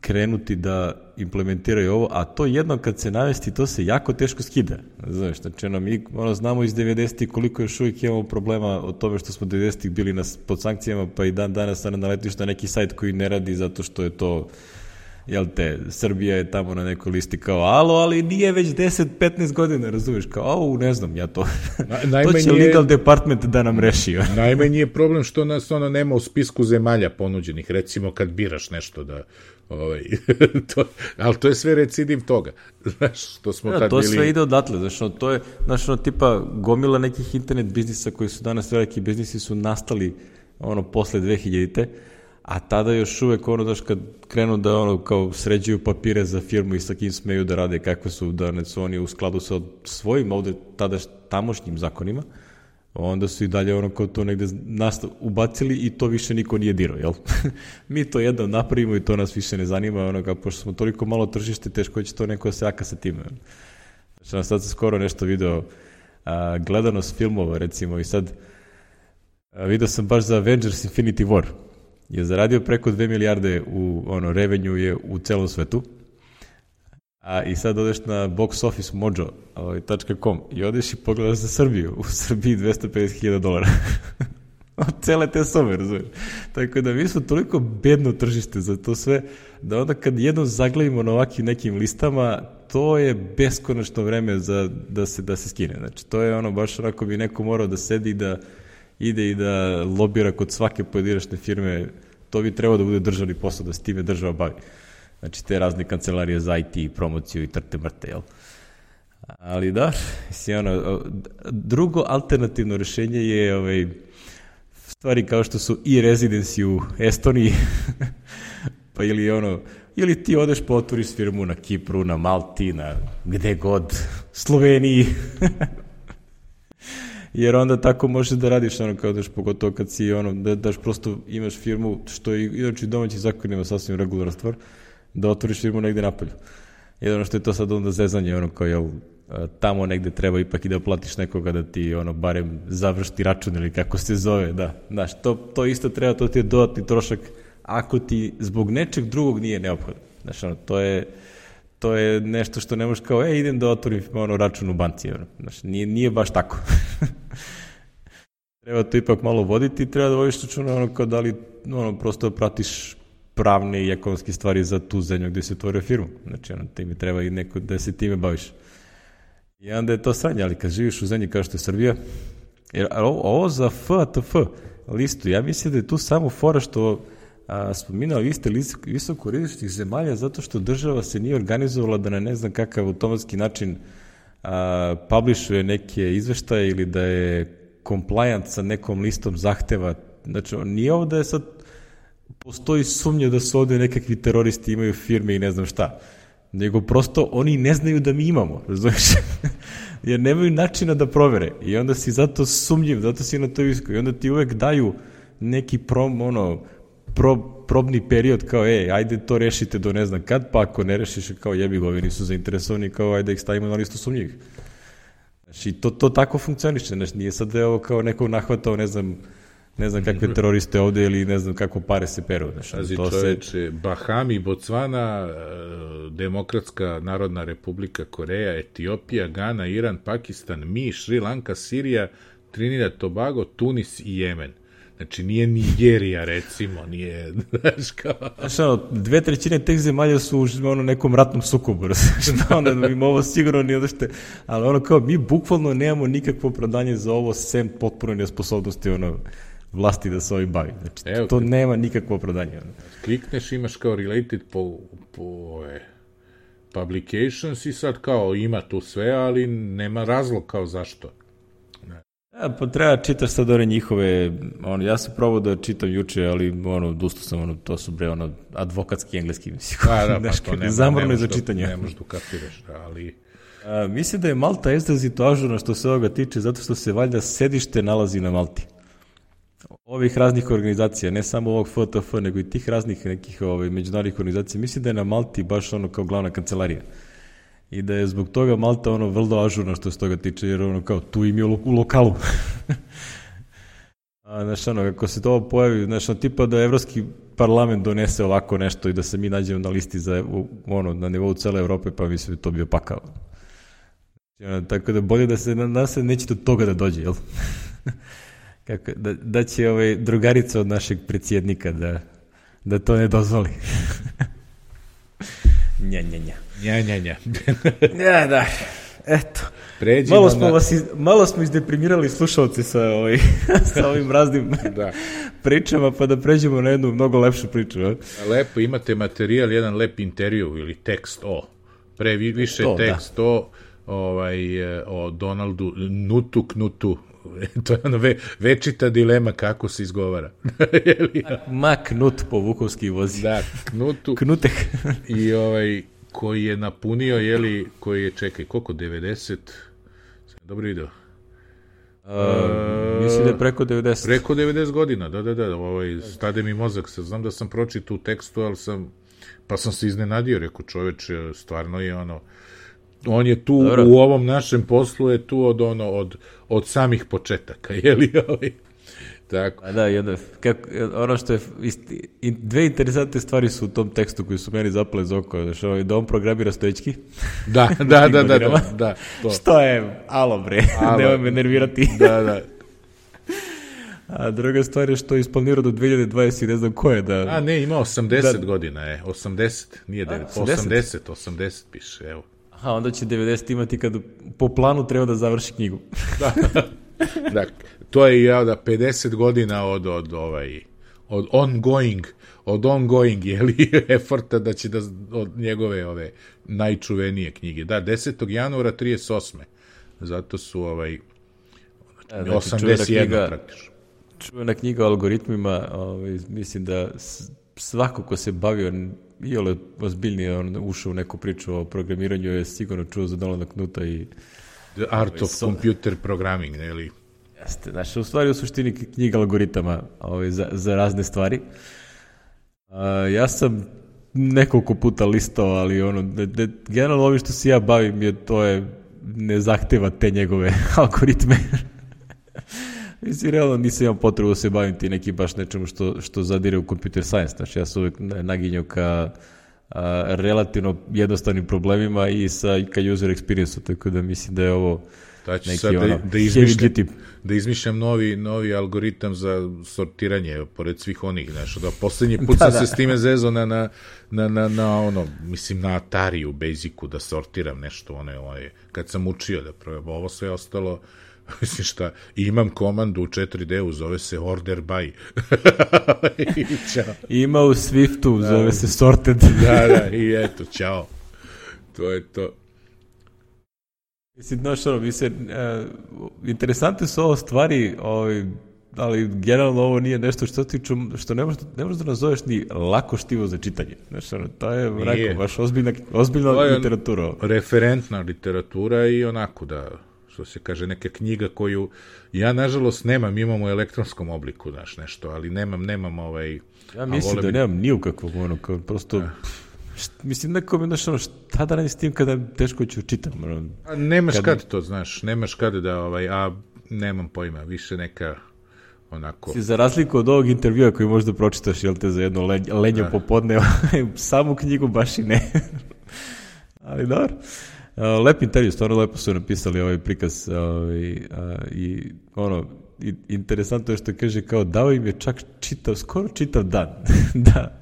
krenuti da implementiraju ovo, a to jednom kad se navesti, to se jako teško skida. Znaš, znači, ono, mi ono, znamo iz 90. koliko još uvijek imamo problema o tome što smo 90. bili na, pod sankcijama, pa i dan danas na neki sajt koji ne radi zato što je to jel te, Srbija je tamo na nekoj listi kao, alo, ali nije već 10-15 godina, razumiješ, kao, au, ne znam, ja to, Na, to će legal department da nam reši.
najmanji je problem što nas ono nema u spisku zemalja ponuđenih, recimo kad biraš nešto da, ovaj, to, ali to je sve recidiv toga, znaš, što smo ja, tad
to
bili...
To sve ide odatle, znaš, ono, to je, znaš, ono, tipa, gomila nekih internet biznisa koji su danas veliki biznisi su nastali, ono, posle 2000-te, a tada još uvek ono daš kad krenu da ono kao sređuju papire za firmu i sa kim smeju da rade kakve su da ne su oni u skladu sa svojim ovde tada tamošnjim zakonima onda su i dalje ono kao to negde nastav, ubacili i to više niko nije dirao, jel? Mi to jedno napravimo i to nas više ne zanima, ono kao, pošto smo toliko malo tržište, teško će to neko da se jaka sa time. Znači, nam sad skoro nešto video, a, gledanost filmova, recimo, i sad a, video sam baš za Avengers Infinity War, je zaradio preko 2 milijarde u ono revenju je u celom svetu. A i sad odeš na boxofficemojo.com i odeš i pogledaš za Srbiju. U Srbiji 250.000 dolara. od cele te sobe, razumiješ? Tako da mi smo toliko bedno tržište za to sve, da onda kad jednom zaglavimo na ovakvim nekim listama, to je beskonačno vreme za, da, se, da se skine. Znači, to je ono, baš onako bi neko morao da sedi i da ide i da lobira kod svake pojedinačne firme, to bi trebao da bude državni posao, da se time država bavi. Znači, te razne kancelarije za IT, promociju i trte mrte, jel? Ali da, si ono, drugo alternativno rešenje je ovaj, stvari kao što su i residency u Estoniji, pa ili ono, ili ti odeš pa otvoriš firmu na Kipru, na Malti, na gde god, Sloveniji, jer onda tako možeš da radiš ono kao daš pogotovo kad si ono da daš prosto imaš firmu što je inače domaći zakon ima sasvim regularna stvar da otvoriš firmu negde napolju. Jedno što je to sad onda zezanje ono kao jel tamo negde treba ipak i da platiš nekoga da ti ono barem završti račun ili kako se zove, da. Znaš, to, to isto treba, to ti je dodatni trošak ako ti zbog nečeg drugog nije neophodno. Znaš, ono, to je, to je nešto što ne možeš kao, e, idem da otvorim ono, račun u banci. Ono. Nije, nije baš tako. treba to ipak malo voditi treba da vodiš računa ono kao da li ono, prosto pratiš pravne i ekonomske stvari za tu zemlju gde se otvorio firmu. Znači, ono, ti mi treba i neko da se time baviš. I onda je to sranje, ali kad živiš u zemlji kao što je Srbija, jer ovo, ovo za FATF listu, ja mislim da je tu samo fora što a, spominao vi ste visoko rizičnih zemalja zato što država se nije organizovala da na ne znam kakav automatski način a, publishuje neke izveštaje ili da je compliant sa nekom listom zahteva. Znači, nije ovo da je sad postoji sumnja da su ovde nekakvi teroristi imaju firme i ne znam šta. Nego prosto oni ne znaju da mi imamo, razumiješ? Jer nemaju načina da provere. I onda si zato sumnjiv, zato si na to visko. I onda ti uvek daju neki prom, ono, pro, probni period kao, ej, ajde to rešite do ne znam kad, pa ako ne rešiš, kao jebi go, ovi nisu zainteresovani, kao ajde ih stavimo na listu sumnjivih. Znači, to, to tako funkcioniše, znači, nije sad da je ovo kao neko nahvatao, ne znam, ne znam kakve teroriste ovde ili ne znam kako pare se peru. Znači,
Pazi, to čoveče, se... Bahami, Botswana, e, Demokratska narodna republika Koreja, Etiopija, Gana, Iran, Pakistan, Mi, Šri Lanka, Sirija, Trinidad, Tobago, Tunis i Jemen. Znači, nije Nigerija, recimo, nije, znaš kao...
Znaš, ono, dve trećine teh zemalja su u ono, nekom ratnom sukobu, znaš, onda da im ovo sigurno nije odašte, ali ono kao, mi bukvalno nemamo nikakvo opravdanje za ovo, sem potpuno nesposobnosti, ono, vlasti da se ovim bavi. Znači, Evo, to nema nikakvo opravdanje. Ono.
Klikneš, imaš kao related po, po ove, publications i sad kao ima tu sve, ali nema razlog kao zašto.
Pa treba čitaš sad ove njihove, ono, ja sam probao da čitam juče, ali ono, dusto sam, ono, to su bre, ono, advokatski engleski, mislim.
Da, da, pa to nema,
zamorno ne za da- čitanje.
Ne možeš da ukapiraš, da, ali...
A, mislim da je Malta izrazito ažurna što se ovoga tiče, zato što se valjda sedište nalazi na Malti. Ovih raznih organizacija, ne samo ovog FTF, nego i tih raznih nekih ovaj, međunarodnih organizacija, mislim da je na Malti baš ono kao glavna kancelarija i da je zbog toga Malta ono vrlo ažurno što se toga tiče, jer ono kao tu im je u lokalu. A, znaš, ono, kako se to pojavi, znaš, ono, tipa da evropski parlament donese ovako nešto i da se mi nađemo na listi za, ono, na nivou cele Evrope, pa mislim da to bio pakao. Znači, ono, tako da bolje da se, na se neće do toga da dođe, jel? Kako, da, da će ovaj drugarica od našeg predsjednika da, da to ne dozvoli. nja, nja, nja.
Nja, nja, nja.
ja, da. Eto.
Pređimo
Malo smo,
na...
vas iz, malo smo izdeprimirali slušalci sa, ovaj, sa ovim raznim
Da.
pričama, pa da pređemo na jednu mnogo lepšu priču. A?
Lepo, imate materijal, jedan lep intervju ili tekst o. Pre vi- više
To, da.
tekst o ovaj, e, o Donaldu Nutu Knutu. to je ono ve, večita dilema kako se izgovara.
Ma knut po Vukovski vozi.
da, Knutu.
Knutek.
I ovaj, koji je napunio, jeli, koji je, čekaj, koliko, 90? Sam dobro video.
Uh, mislim da je preko 90.
Preko 90 godina, da, da, da, ovaj, stade mi mozak, sad znam da sam pročitao u tekstu, ali sam, pa sam se iznenadio, rekao čoveč, stvarno je ono, on je tu,
Dobro.
u ovom našem poslu je tu od, ono, od, od samih početaka, je li, ovaj, tako,
A da, jedno, kako, ono što je, isti, in, dve interesantne stvari su u tom tekstu koji su meni zapale za oko, znači, ovaj, da on programira stojički.
da, da, da, da, da,
godinama.
da, to,
Što je, alo bre,
Alo.
nemoj me nervirati.
da, da,
A druga stvar je što je isplanirao do 2020 i ne znam ko je da...
a ne, ima 80
Da.
godina, je, 80, nije 9,
80?
80, 80 piše, evo.
Aha, onda će 90 imati kad po planu treba da završi knjigu.
da, to je ja da 50 godina od, od ovaj od ongoing od ongoing je li eforta da će da od njegove ove najčuvenije knjige. Da, 10. januara 38. Zato su ovaj
E, znači, čuvena
81
knjiga-
praktično.
čuvena knjiga o algoritmima, ovaj, mislim da svako ko se bavio i ole ozbiljnije on ušao u neku priču o programiranju je sigurno čuo za Donalda Knuta i
The Art of
so-
Computer Programming, ne li?
Jeste, znači u stvari u suštini knjiga algoritama ovaj, za, za razne stvari. A, ja sam nekoliko puta listao, ali ono, de, de, generalno ovim što se ja bavim je to je ne zahteva te njegove algoritme. Mislim, realno nisam imao potrebu da se bavim ti neki baš nečemu što, što zadire u computer science. Znači, ja sam uvek naginjao ka a, relativno jednostavnim problemima i sa, ka user experience-u, tako da mislim da je ovo
Da ću
neki
sad da,
ono,
da,
heavy
izmišljam, da izmišljam novi, novi algoritam za sortiranje, pored svih onih, znaš, da poslednji put
Da,
sam
da.
se s time zezao na, na, na, na, na, ono, mislim, na Atari u Basicu da sortiram nešto, one, one, kad sam učio da probam, ovo sve ostalo, mislim šta, imam komandu u 4D-u, zove se order by. I Ćao.
Ima u Swiftu, zove se sorted.
Da, da, i eto, čao. To je to.
Mislim, znaš, ono, mislim, e, interesantne su ovo stvari, ovaj, ali generalno ovo nije nešto što ti ču, što ne možeš, ne možeš da nazoveš ni lako štivo za čitanje. Znaš, ono, to je,
Nije.
rekao, baš ozbiljna, ozbiljna
je-
literatura.
referentna literatura i onako da što se kaže neka knjiga koju ja nažalost nemam, imam u elektronskom obliku, znaš, nešto, ali nemam, nemam ovaj...
Ja mislim da
bi-
nemam ni u kakvog, ono, kao, prosto, št- mislim, neko mi, znaš, ono, šta da radim s tim kada teško ću čitam, ono,
A nemaš
kad-
kad, to, znaš, nemaš kad da, ovaj, a nemam pojma, više neka onako...
Za razliku od ovog intervjua koji možda pročitaš, jel te, za jedno lenj, lenjo
Da.
popodne, samu knjigu baš i ne. Ali dobro. Uh, lep intervju, stvarno lepo su napisali ovaj prikaz ovaj, a, i ono, i, interesantno je što kaže kao dao im je čak čitav, skoro čitav dan. da.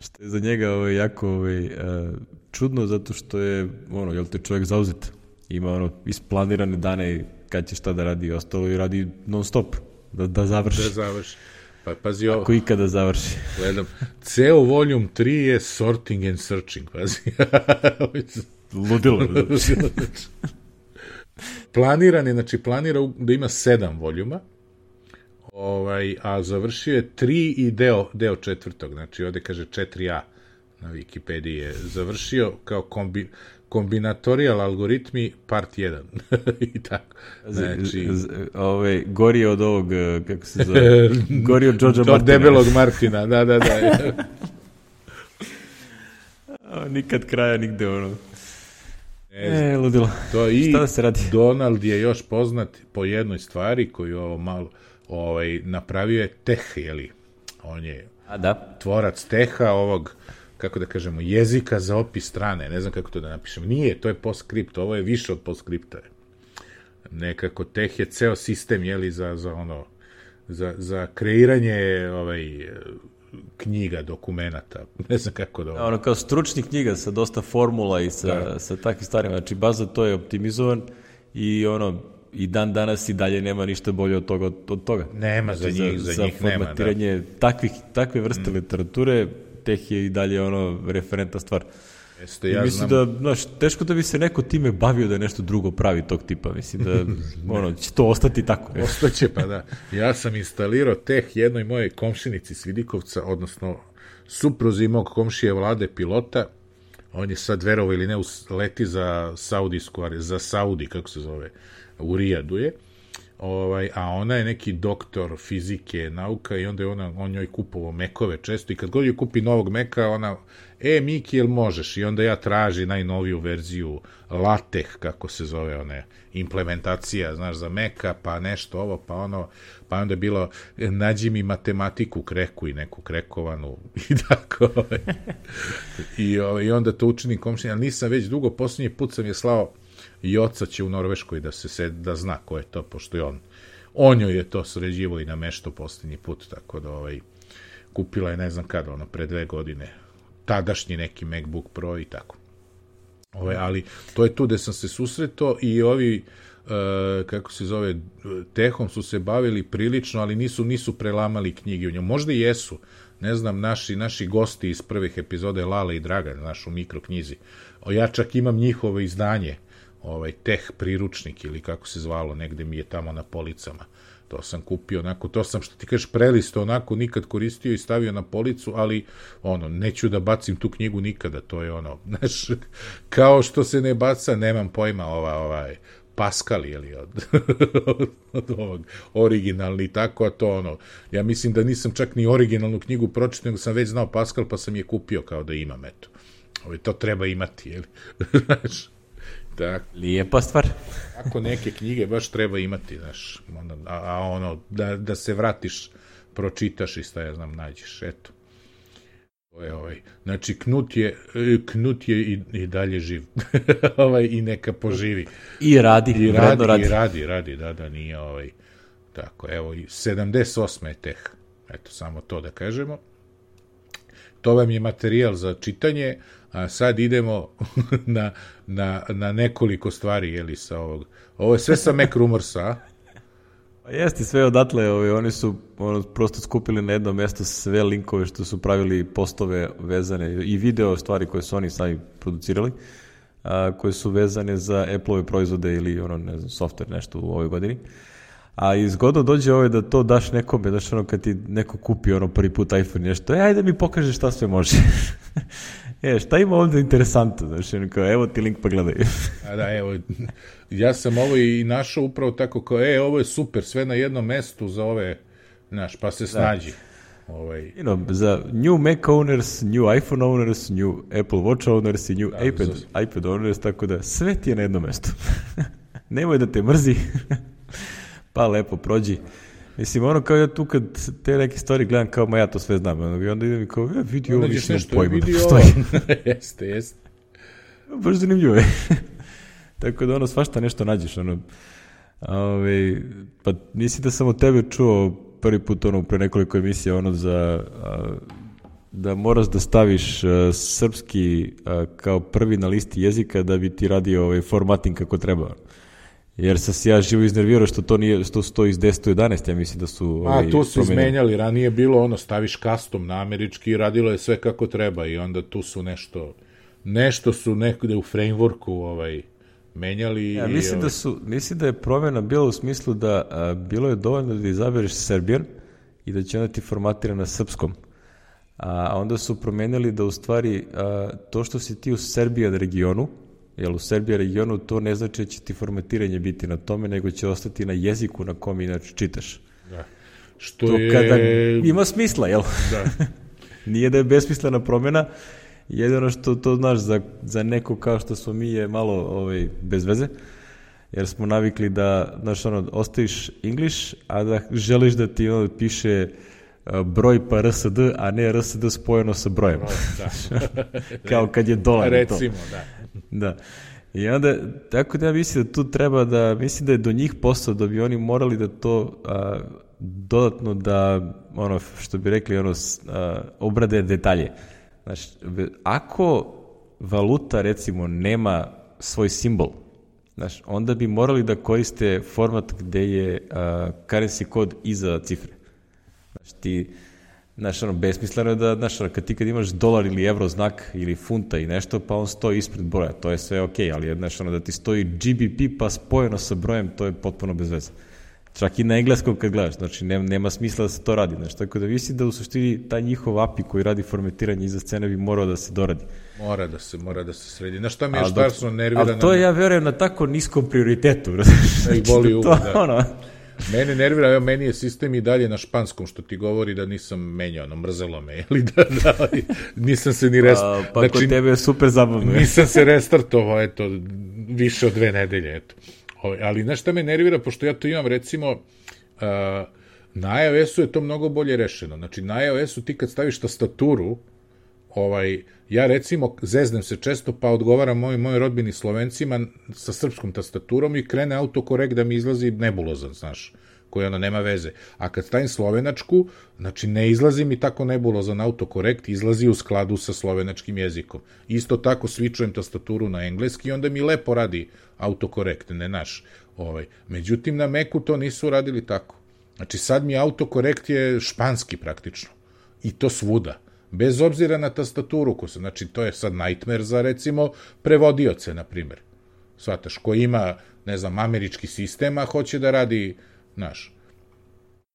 Što je za njega ovaj, jako ovaj, a, čudno zato što je, ono, jel te čovjek zauzet. Ima ono, isplanirane dane kad će šta da radi i ostalo i radi non stop. Da, da završi.
Da završi. Pa pazi ovo,
Ako ikada završi.
gledam, ceo volume 3 je sorting and searching, pazi.
Ludilo.
Planiran je, znači planira da ima sedam voljuma, ovaj, a završio je tri i deo, deo četvrtog, znači ovde kaže 4a na Wikipediji je završio kao kombi, kombinatorial algoritmi part 1. I tako. Znači,
Znači, ovaj, gori od ovog, eh, kako se zove, gori od George'a
od
Martina.
debelog Martina, da, da, da.
A, Nikad kraja, nigde ono.
Znam.
E, ludilo.
To i
Šta da se radi?
Donald je još poznat po jednoj stvari koju ovo malo ovaj, napravio je teh, jeli? On je
A da?
Tvorac teha ovog, kako da kažemo, jezika za opis strane. Ne znam kako to da napišem. Nije, to je postskript, ovo je više od postskripta. Nekako teh je ceo sistem, jeli, za, za ono, za, za kreiranje ovaj, knjiga, dokumenata, ne znam kako da...
Ono kao stručni knjiga sa dosta formula i sa, da. sa takvim stvarima, znači baza to je optimizovan i ono, i dan danas i dalje nema ništa bolje od toga. Od toga.
Nema znači, za njih, za, za njih nema,
da. takvih, takve vrste mm. literature, teh je i dalje ono referenta stvar.
Jeste, ja
I mislim
znam...
da, znaš, teško da bi se neko time bavio da nešto drugo pravi tog tipa. Mislim da, ono, će to ostati tako.
Ostaće, pa da. Ja sam instalirao teh jednoj moje komšinici s Vidikovca, odnosno supruzi mog komšije vlade pilota. On je sad, verovo ili ne, leti za Saudijsku, za Saudi, kako se zove, u Rijadu je. Ovaj, a ona je neki doktor fizike, nauka i onda je ona, on njoj kupovao mekove često i kad god joj kupi novog meka, ona e, Miki, jel možeš? I onda ja traži najnoviju verziju Lateh, kako se zove, one implementacija, znaš, za Meka, pa nešto ovo, pa ono, pa onda je bilo, nađi mi matematiku kreku i neku krekovanu i tako. I, ovaj, I onda to učini ali nisam već dugo, posljednji put sam je slao i oca će u Norveškoj da se, se da zna ko je to, pošto je on on joj je to sređivo i na mešto posljednji put, tako da ovaj, kupila je ne znam kada, ono, pre dve godine tadašnji neki MacBook Pro i tako. Ove, ali to je tu gde sam se susretao i ovi Uh, kako se zove, tehom su se bavili prilično, ali nisu nisu prelamali knjige u njom. Možda i jesu. Ne znam, naši, naši gosti iz prvih epizode Lale i Dragan, našu mikroknjizi. O, ja čak imam njihovo izdanje, ovaj teh priručnik ili kako se zvalo, negde mi je tamo na policama. To sam kupio, onako, to sam, što ti kažeš, prelisto, onako, nikad koristio i stavio na policu, ali, ono, neću da bacim tu knjigu nikada, to je ono, znaš, kao što se ne baca, nemam pojma, ova, ovaj, Pascal, ili od, od ovog originalni, tako, a to ono, ja mislim da nisam čak ni originalnu knjigu pročitao, nego sam već znao Pascal, pa sam je kupio kao da imam, eto. Ovo, to treba imati, jel? znaš,
Tak. Lijepa stvar.
Ako neke knjige baš treba imati, znaš, onda, a, a ono, da, da se vratiš, pročitaš i šta ja znam, nađeš, eto. To je ovaj. Znači, Knut je, Knut je i, i dalje živ. ovaj, I neka poživi.
I radi.
I radi, radi. I radi, radi, da, da, nije ovaj. Tako, evo, 78. je teh. Eto, samo to da kažemo. To vam je materijal za čitanje, a sad idemo na, na, na nekoliko stvari, jeli, sa ovog. Ovo je sve sa Mac Rumorsa,
Pa jeste, sve odatle, ovi, oni su ono, prosto skupili na jedno mesto sve linkove što su pravili postove vezane i video stvari koje su oni sami producirali, a, koje su vezane za Apple-ove proizvode ili ono, ne znam, software nešto u ovoj godini. A izgodno dođe ovo da to daš nekome, daš ono kad ti neko kupi ono prvi put iPhone nešto, e, ajde mi pokaže šta sve može. e, šta ima ovde interesantno, znaš, kao, evo ti link pa gledaj.
A da, evo, ja sam ovo i našao upravo tako kao, e, ovo je super, sve na jednom mestu za ove, znaš, pa se da. snađi. Da. Ovaj.
You know, za new Mac owners, new iPhone owners, new Apple Watch owners i new da, iPad, za... iPad owners, tako da sve ti je na jednom mestu. Nemoj da te mrzi, pa lepo prođi. Mislim, ono kao ja tu kad te neke stvari gledam kao, ma ja to sve znam, ono, i onda idem i kao, ja vidi ovo, nisam pojma da postoji.
jeste, jeste.
Baš zanimljivo je. Tako da ono, svašta nešto nađeš, ono, ove, pa nisi da sam od tebe čuo prvi put ono pre nekoliko emisija ono za a, da moraš da staviš a, srpski a, kao prvi na listi jezika da bi ti radio ovaj formating kako treba. Jer sam se ja živo iznervirao što to nije što stoji iz 10 11, ja mislim da su
ovaj, A tu su promenili. izmenjali, ranije bilo ono staviš custom na američki i radilo je sve kako treba i onda tu su nešto nešto su nekde u frameworku ovaj menjali
ja, mislim
i,
da su mislim da je promena bila u smislu da a, bilo je dovoljno da izabereš Serbian i da će onda ti formatira na srpskom. A onda su promenili da u stvari a, to što si ti u Serbijan regionu Jer u Serbiji regionu to ne znači da će ti formatiranje biti na tome, nego će ostati na jeziku na kom inače čitaš.
Da. Što
to
je...
kada ima smisla, jel? Da. Nije da je besmislena promjena, jedino što to znaš za, za neko kao što smo mi je malo ovaj, bez veze, jer smo navikli da, znaš, ono, ostaviš English, a da želiš da ti ono piše a, broj pa RSD, a ne RSD spojeno sa brojem.
Da.
Kao kad je dolar i to.
Recimo, da.
Da. I onda, tako da ja mislim da tu treba da, mislim da je do njih posao da bi oni morali da to a, dodatno da, ono, što bi rekli, ono, a, obrade detalje. Znači, ako valuta, recimo, nema svoj simbol, Znaš, onda bi morali da koriste format gde je uh, currency kod iza cifre. Znaš, ti, znaš, ono, besmisleno je da, znaš, ono, kad ti kad imaš dolar ili evro znak ili funta i nešto, pa on stoji ispred broja, to je sve okej, ali, znaš, ono, da ti stoji GBP pa spojeno sa brojem, to je potpuno bez veze. Čak i na engleskom kad gledaš, znači nema, nema smisla da se to radi, znači, tako da mislim da u suštini taj njihov API koji radi formatiranje iza scene bi morao da se doradi.
Mora da se, mora da se sredi. Znaš šta mi je
Ali
šta
dok-
su nervira?
Ali to je, ja verujem, na tako niskom prioritetu.
Da ih
Znači,
boli
to,
uvo, da.
ono,
Mene nervira, evo, meni je sistem i dalje na španskom, što ti govori da nisam menjao, ono, mrzelo me, ili da, da, nisam se ni rest...
a, pa kod tebe je super zabavno.
nisam se restartovao, eto, više od dve nedelje, eto. Ovaj, ali znaš šta me nervira, pošto ja to imam, recimo, uh, na iOS-u je to mnogo bolje rešeno. Znači, na iOS-u ti kad staviš tastaturu, ovaj, ja recimo zeznem se često pa odgovaram mojim mojoj rodbini Slovencima sa srpskom tastaturom i krene autokorekt da mi izlazi nebulozan, znaš, koji ono nema veze. A kad stavim slovenačku, znači ne izlazi mi tako nebulozan autokorekt, izlazi u skladu sa slovenačkim jezikom. Isto tako svičujem tastaturu na engleski i onda mi lepo radi autokorekt, ne naš. Ovaj. Međutim, na Meku to nisu radili tako. Znači sad mi autokorekt je španski praktično. I to svuda. Bez obzira na tastaturu, se, znači to je sad nightmare za recimo prevodioce, na primjer. Svataš, ko ima, ne znam, američki sistem, a hoće da radi, znaš,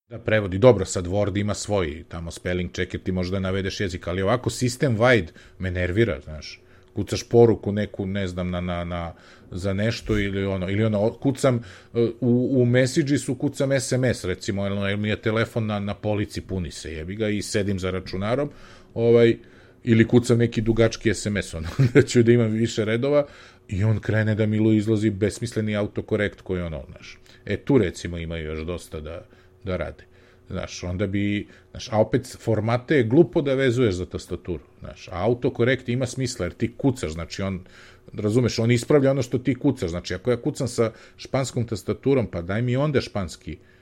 da prevodi. Dobro, sad Word ima svoj tamo spelling checker, ti možda navedeš jezik, ali ovako sistem wide me nervira, znaš. Kucaš poruku neku, ne znam, na, na, na, za nešto ili ono, ili ono, kucam uh, u, u Messagesu kucam SMS, recimo, ili mi je telefon na, na polici, puni se, jebi ga, i sedim za računarom, ovaj, ili kucam neki dugački SMS, ono, da ću da imam više redova, i on krene da mi izlazi besmisleni autokorekt koji ono, znaš. E, tu recimo imaju još dosta da, da rade. Znaš, onda bi, znaš, a opet formate je glupo da vezuješ za tastaturu, znaš, a autokorekt ima smisla, jer ti kucaš, znači on, razumeš, on ispravlja ono što ti kucaš, znači ako ja kucam sa španskom tastaturom, pa daj mi onda španski autokorekt,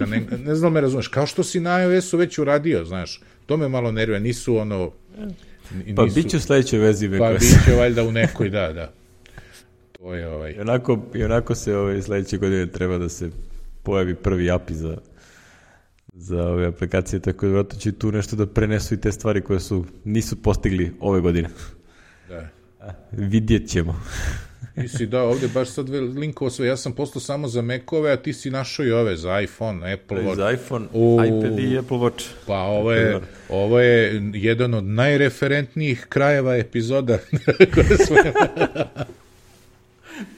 a ne, ne znam me razumeš, kao što si na iOS-u već uradio, znaš, to me malo nervira, nisu ono,
Pa
nisu,
bit će u sledećoj vezi.
pa
Pa,
bit će valjda u nekoj, da, da. To je ovaj,
I onako, I onako se ove, sledeće godine treba da se pojavi prvi API za, za ove aplikacije, tako da vratno će tu nešto da prenesu i te stvari koje su nisu postigli ove godine.
da.
Vidjet ćemo.
Ti si da, ovde baš sad linkovo sve, ja sam postao samo za Mekove, a ti si našao i ove za iPhone, Apple Watch.
Za iPhone,
U.
iPad i Apple Watch.
Pa ovo je, ovo je jedan od najreferentnijih krajeva epizoda.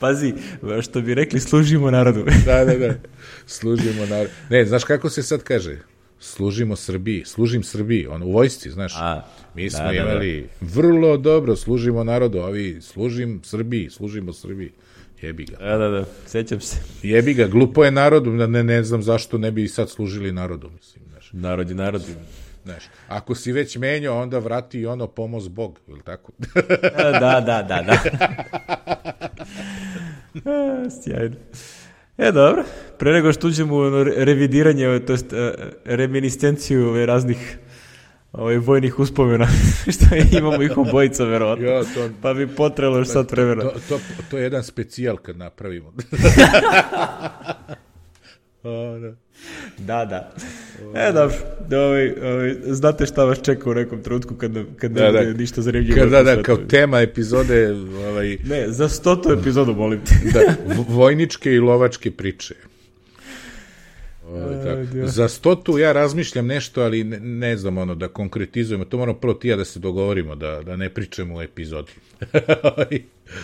Pazi, što bi rekli, služimo narodu.
da, da, da. Služimo na... Ne, znaš kako se sad kaže? Služimo Srbiji, služim Srbiji, ono, u vojsci, znaš.
A,
Mi smo
da, da, da.
imali vrlo dobro, služimo narodu, a ovi služim Srbiji, služimo Srbiji. Jebi ga.
Da, da, da, sećam se.
Jebi ga, glupo je narodu, ne, ne znam zašto ne bi sad služili narodu, mislim, znaš.
Narod je narod.
Znaš, ako si već menjao, onda vrati i ono pomoz Bog, ili tako?
da, da, da, da. Sjajno. E, dobro. Pre nego što uđemo u revidiranje, to jest e, reminiscenciju ove raznih ovaj, vojnih uspomena, što imamo ih obojica, verovatno.
Ja, to-
Pa bi potrebalo još sad vremena.
to, to, to je jedan specijal kad napravimo. da.
Da, da. E, dobro. Ovaj, ovaj, znate šta vas čeka u nekom trenutku kad, kad
Da,
ne
da.
bude ništa zanimljivo.
Kad, da, da, kao tema epizode ovaj,
Ne, za stotu epizodu, molim te.
da, vojničke i lovačke priče. Ovaj, tako.
da.
Za stotu ja razmišljam nešto, ali ne, ne znam ono da konkretizujemo. To moramo prvo ti ja da se dogovorimo, da, da ne pričamo u epizodi.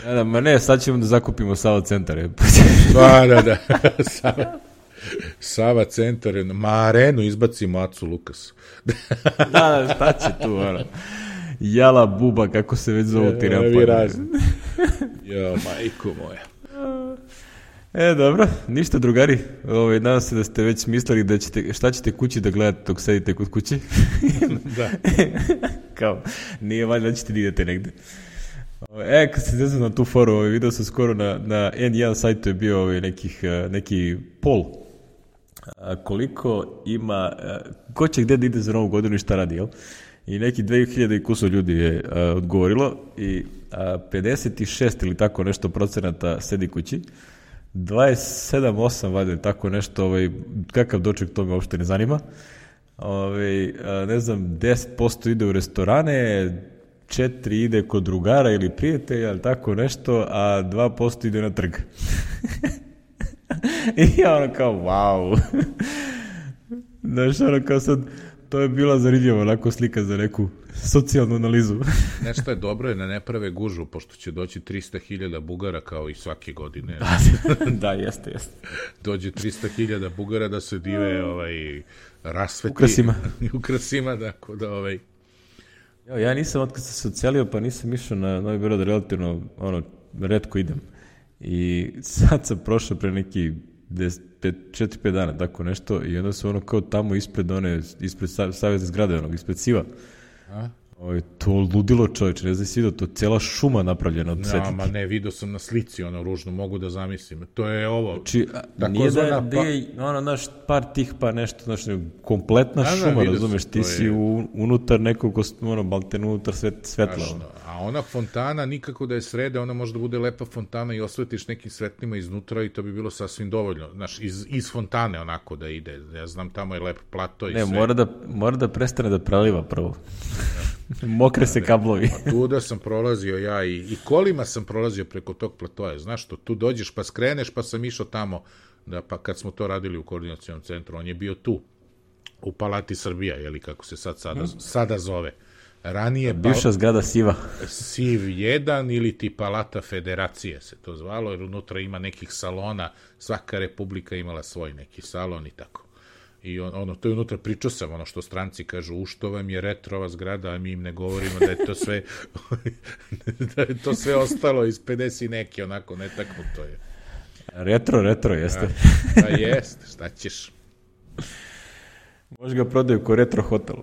Da, da, ma ne, sad ćemo da zakupimo Sava centar. je.
da, da, da. Sava, Sava centar, ma arenu izbacimo Acu Lukas.
da, da, šta će tu, ono. Jala buba, kako se već zovu ti
razni. Jo, majko moja.
E, dobro, ništa drugari. Ovaj, nadam se da ste već mislili da ćete, šta ćete kući da gledate dok sedite kod kući.
Da.
Kao, nije valjda da ćete da idete negde. E, kad se zezam na tu foru, ovaj, video sam skoro na, na N1 sajtu je bio ovaj, nekih, eh, neki poll a, koliko ima, a, ko će gde da ide za novu godinu i šta radi, jel? I neki 2000 i kusur ljudi je a, odgovorilo i a, 56 ili tako nešto procenata sedi kući, 27-8 valjda tako nešto, ovaj, kakav doček to me uopšte ne zanima. Ovaj, a, ne znam, 10% ide u restorane, 4 ide kod drugara ili prijatelja, ili tako nešto, a 2% ide na trg. I ja ono kao, wow. Znaš, ono kao sad, to je bila zanimljiva onako slika za neku socijalnu analizu.
Nešto je dobro je da ne prave gužu, pošto će doći 300.000 Bugara kao i svake godine.
da, jeste, jeste.
Dođe 300.000 Bugara da se dive ovaj, rasveti.
Ukrasima.
Ukrasima, da, da ovaj,
Ja, ja nisam, otkad sam se ocelio, pa nisam išao na Novi Beograd relativno, ono, redko idem. I sad sam prošao pre neki 4-5 dana, tako nešto, i onda su ono kao tamo ispred one, ispred savjezne zgrade, onog, ispred Siva.
A?
Ovo, to ludilo čoveče, ne znam si vidio, to cela šuma napravljena od
Ja,
setike.
ma ne, vidio sam na slici ono ružno, mogu da zamislim. To je ovo.
Znači, a, nije da, da
pa-
je, ono, znaš, par tih, pa nešto, znaš, kompletna
Da, da,
šuma,
sam,
razumeš, ti si
je-
u, unutar nekog, ono, balten unutar svet, svetla.
Znaš,
ono.
A ona fontana nikako da je srede, ona može da bude lepa fontana i osvetiš nekim svetlima iznutra i to bi bilo sasvim dovoljno. Znaš, iz, iz fontane onako da ide. Ja znam, tamo je lep plato i
Ne,
sve.
mora da, mora da prestane da preliva prvo. Mokre se kablovi.
Tu da sam prolazio ja i, i kolima sam prolazio preko tog platoja. Znaš što, tu dođeš pa skreneš pa sam išao tamo, da, pa kad smo to radili u koordinacijonom centru, on je bio tu, u Palati Srbija, jeli kako se sad sada, sada zove. Ranije
Bivša zgrada Siva.
SIV 1 ili ti Palata Federacije se to zvalo, jer unutra ima nekih salona, svaka republika imala svoj neki salon i tako. I on, ono, to je unutra pričao sam, ono što stranci kažu, u što vam je retrova zgrada, a mi im ne govorimo da je to sve, da je to sve ostalo iz 50 i neki, onako, netaknuto je.
Retro, retro, jeste.
Pa jest, šta ćeš?
Može ga prodaju ko retro hotel.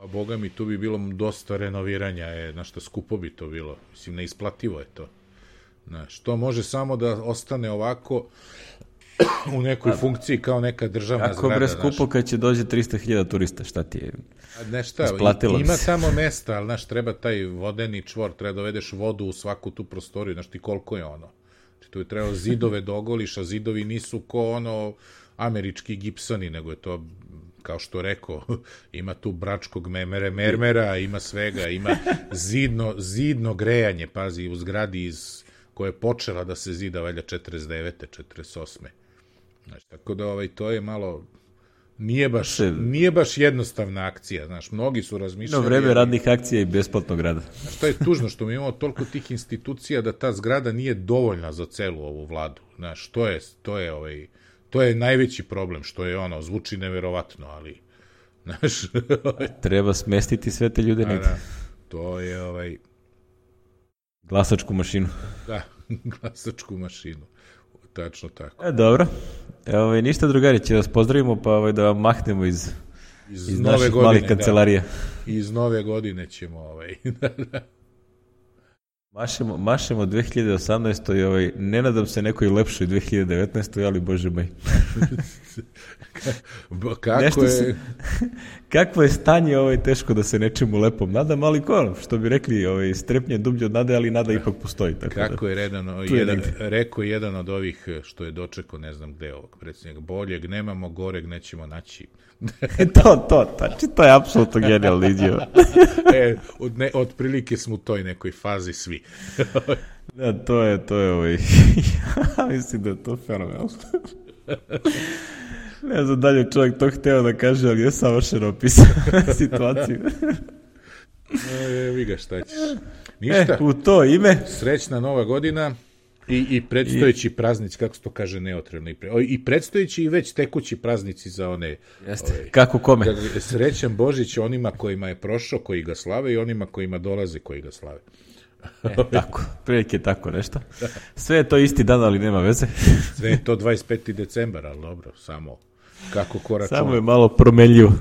Pa boga mi, tu bi bilo dosta renoviranja, je, na što skupo bi to bilo. Mislim, neisplativo je to. Znaš, to može samo da ostane ovako u nekoj funkciji kao neka državna
Kako
zgrada.
bre
znaš.
skupo kad će dođe 300.000 turista, šta ti je?
A Ne šta,
Isplatilo
ima
se.
tamo mesta, ali znaš, treba taj vodeni čvor, treba dovedeš vodu u svaku tu prostoriju, znaš ti koliko je ono. Znači, tu je trebalo zidove da ogoliš, a zidovi nisu ko ono američki gipsoni, nego je to kao što rekao, ima tu bračkog memere, mermera, ima svega, ima zidno, zidno grejanje, pazi, u zgradi iz koja je počela da se zida valjda 49. 48. Znači, tako da ovaj, to je malo nije baš,
Se-
nije baš jednostavna akcija, znaš, mnogi su
No
razmišljali...
vreme radnih akcija i besplatnog rada.
Znaš, to je tužno što mi imamo toliko tih institucija da ta zgrada nije dovoljna za celu ovu vladu. Znaš, to je, to je, ovaj, to je najveći problem, što je ono, zvuči neverovatno, ali, znaš,
Treba smestiti sve te ljude
da,
negde.
da, to je, ovaj,
Glasačku mašinu.
da, glasačku mašinu. Tačno tako.
E, dobro. Evo, ovaj, ništa drugari, će vas pozdravimo, pa ovaj, da vam mahnemo iz,
Iz,
iz
nove
naših
godine,
malih kancelarija.
Da, iz nove godine ćemo, ovaj, da, da.
Mašemo, mašemo 2018. i ovaj, ne nadam se nekoj lepšoj 2019. ali bože moj.
Kako
Nešto
je...
se- Kakvo je stanje, ovaj, teško da se nečemu lepom nadam, ali ko, što bi rekli, ovaj, strepnje dublje od nade, ali nada ipak postoji. Tako
Kako
da.
je redan,
je
jedan, rekao jedan od ovih što je dočekao, ne znam gde ovog predsjednika, boljeg nemamo, goreg nećemo naći.
to, to, znači, to je apsolutno genijalno izjava.
e, od, ne, od prilike smo u toj nekoj fazi svi.
Da, to je, to je ovaj, ja mislim da je to fenomenalno. ne znam da li je čovjek to hteo da kaže, ali je savršeno opisao situaciju.
E, vi ga šta ćeš.
e,
Ništa,
u to ime,
srećna nova godina i, i predstojeći praznici, kako se to kaže, neotrebno. I, pre, I predstojeći i već tekući praznici za one...
jeste, kako kome.
Kako- Srećan Božić onima kojima je prošao, koji ga slave i onima kojima dolaze, koji ga slave.
E, tako, prilike tako nešto. Sve je to isti dan, ali nema veze.
Sve je to 25. decembar, ali dobro, samo kako ko računa.
Samo je malo promenljivo.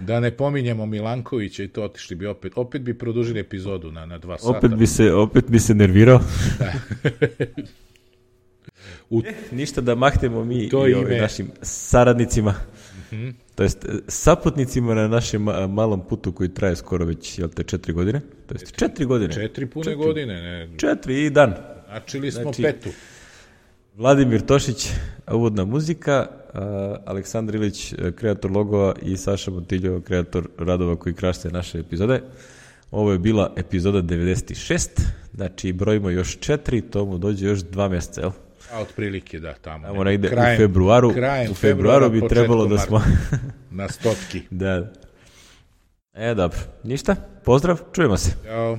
Da ne pominjemo Milankovića i to otišli bi opet. Opet bi produžili epizodu na, na dva sata.
Opet bi se, opet bi se nervirao.
U-
E, ništa da mahnemo mi
To
i
ime-
ovim našim saradnicima. To jest, e, saputnicima na našem ma- malom putu koji traje skoro već, jel te, četiri godine? To jest, četiri godine.
Četiri pune godine, ne.
Četiri i dan.
Načili smo
Znači-
petu.
Vladimir Tošić, uvodna muzika, Aleksandar Ilić, kreator logova i Saša Montiljo, kreator radova koji krašte naše epizode. Ovo je bila epizoda 96, znači brojimo još četiri, to mu dođe još dva mjeseca, jel?
A otprilike da, tamo.
Tamo
ne.
negde u februaru,
krajem
u februaru bi
februara,
trebalo da smo...
Na stotki.
da. E, dobro. Ništa, pozdrav, čujemo se.
Ćao.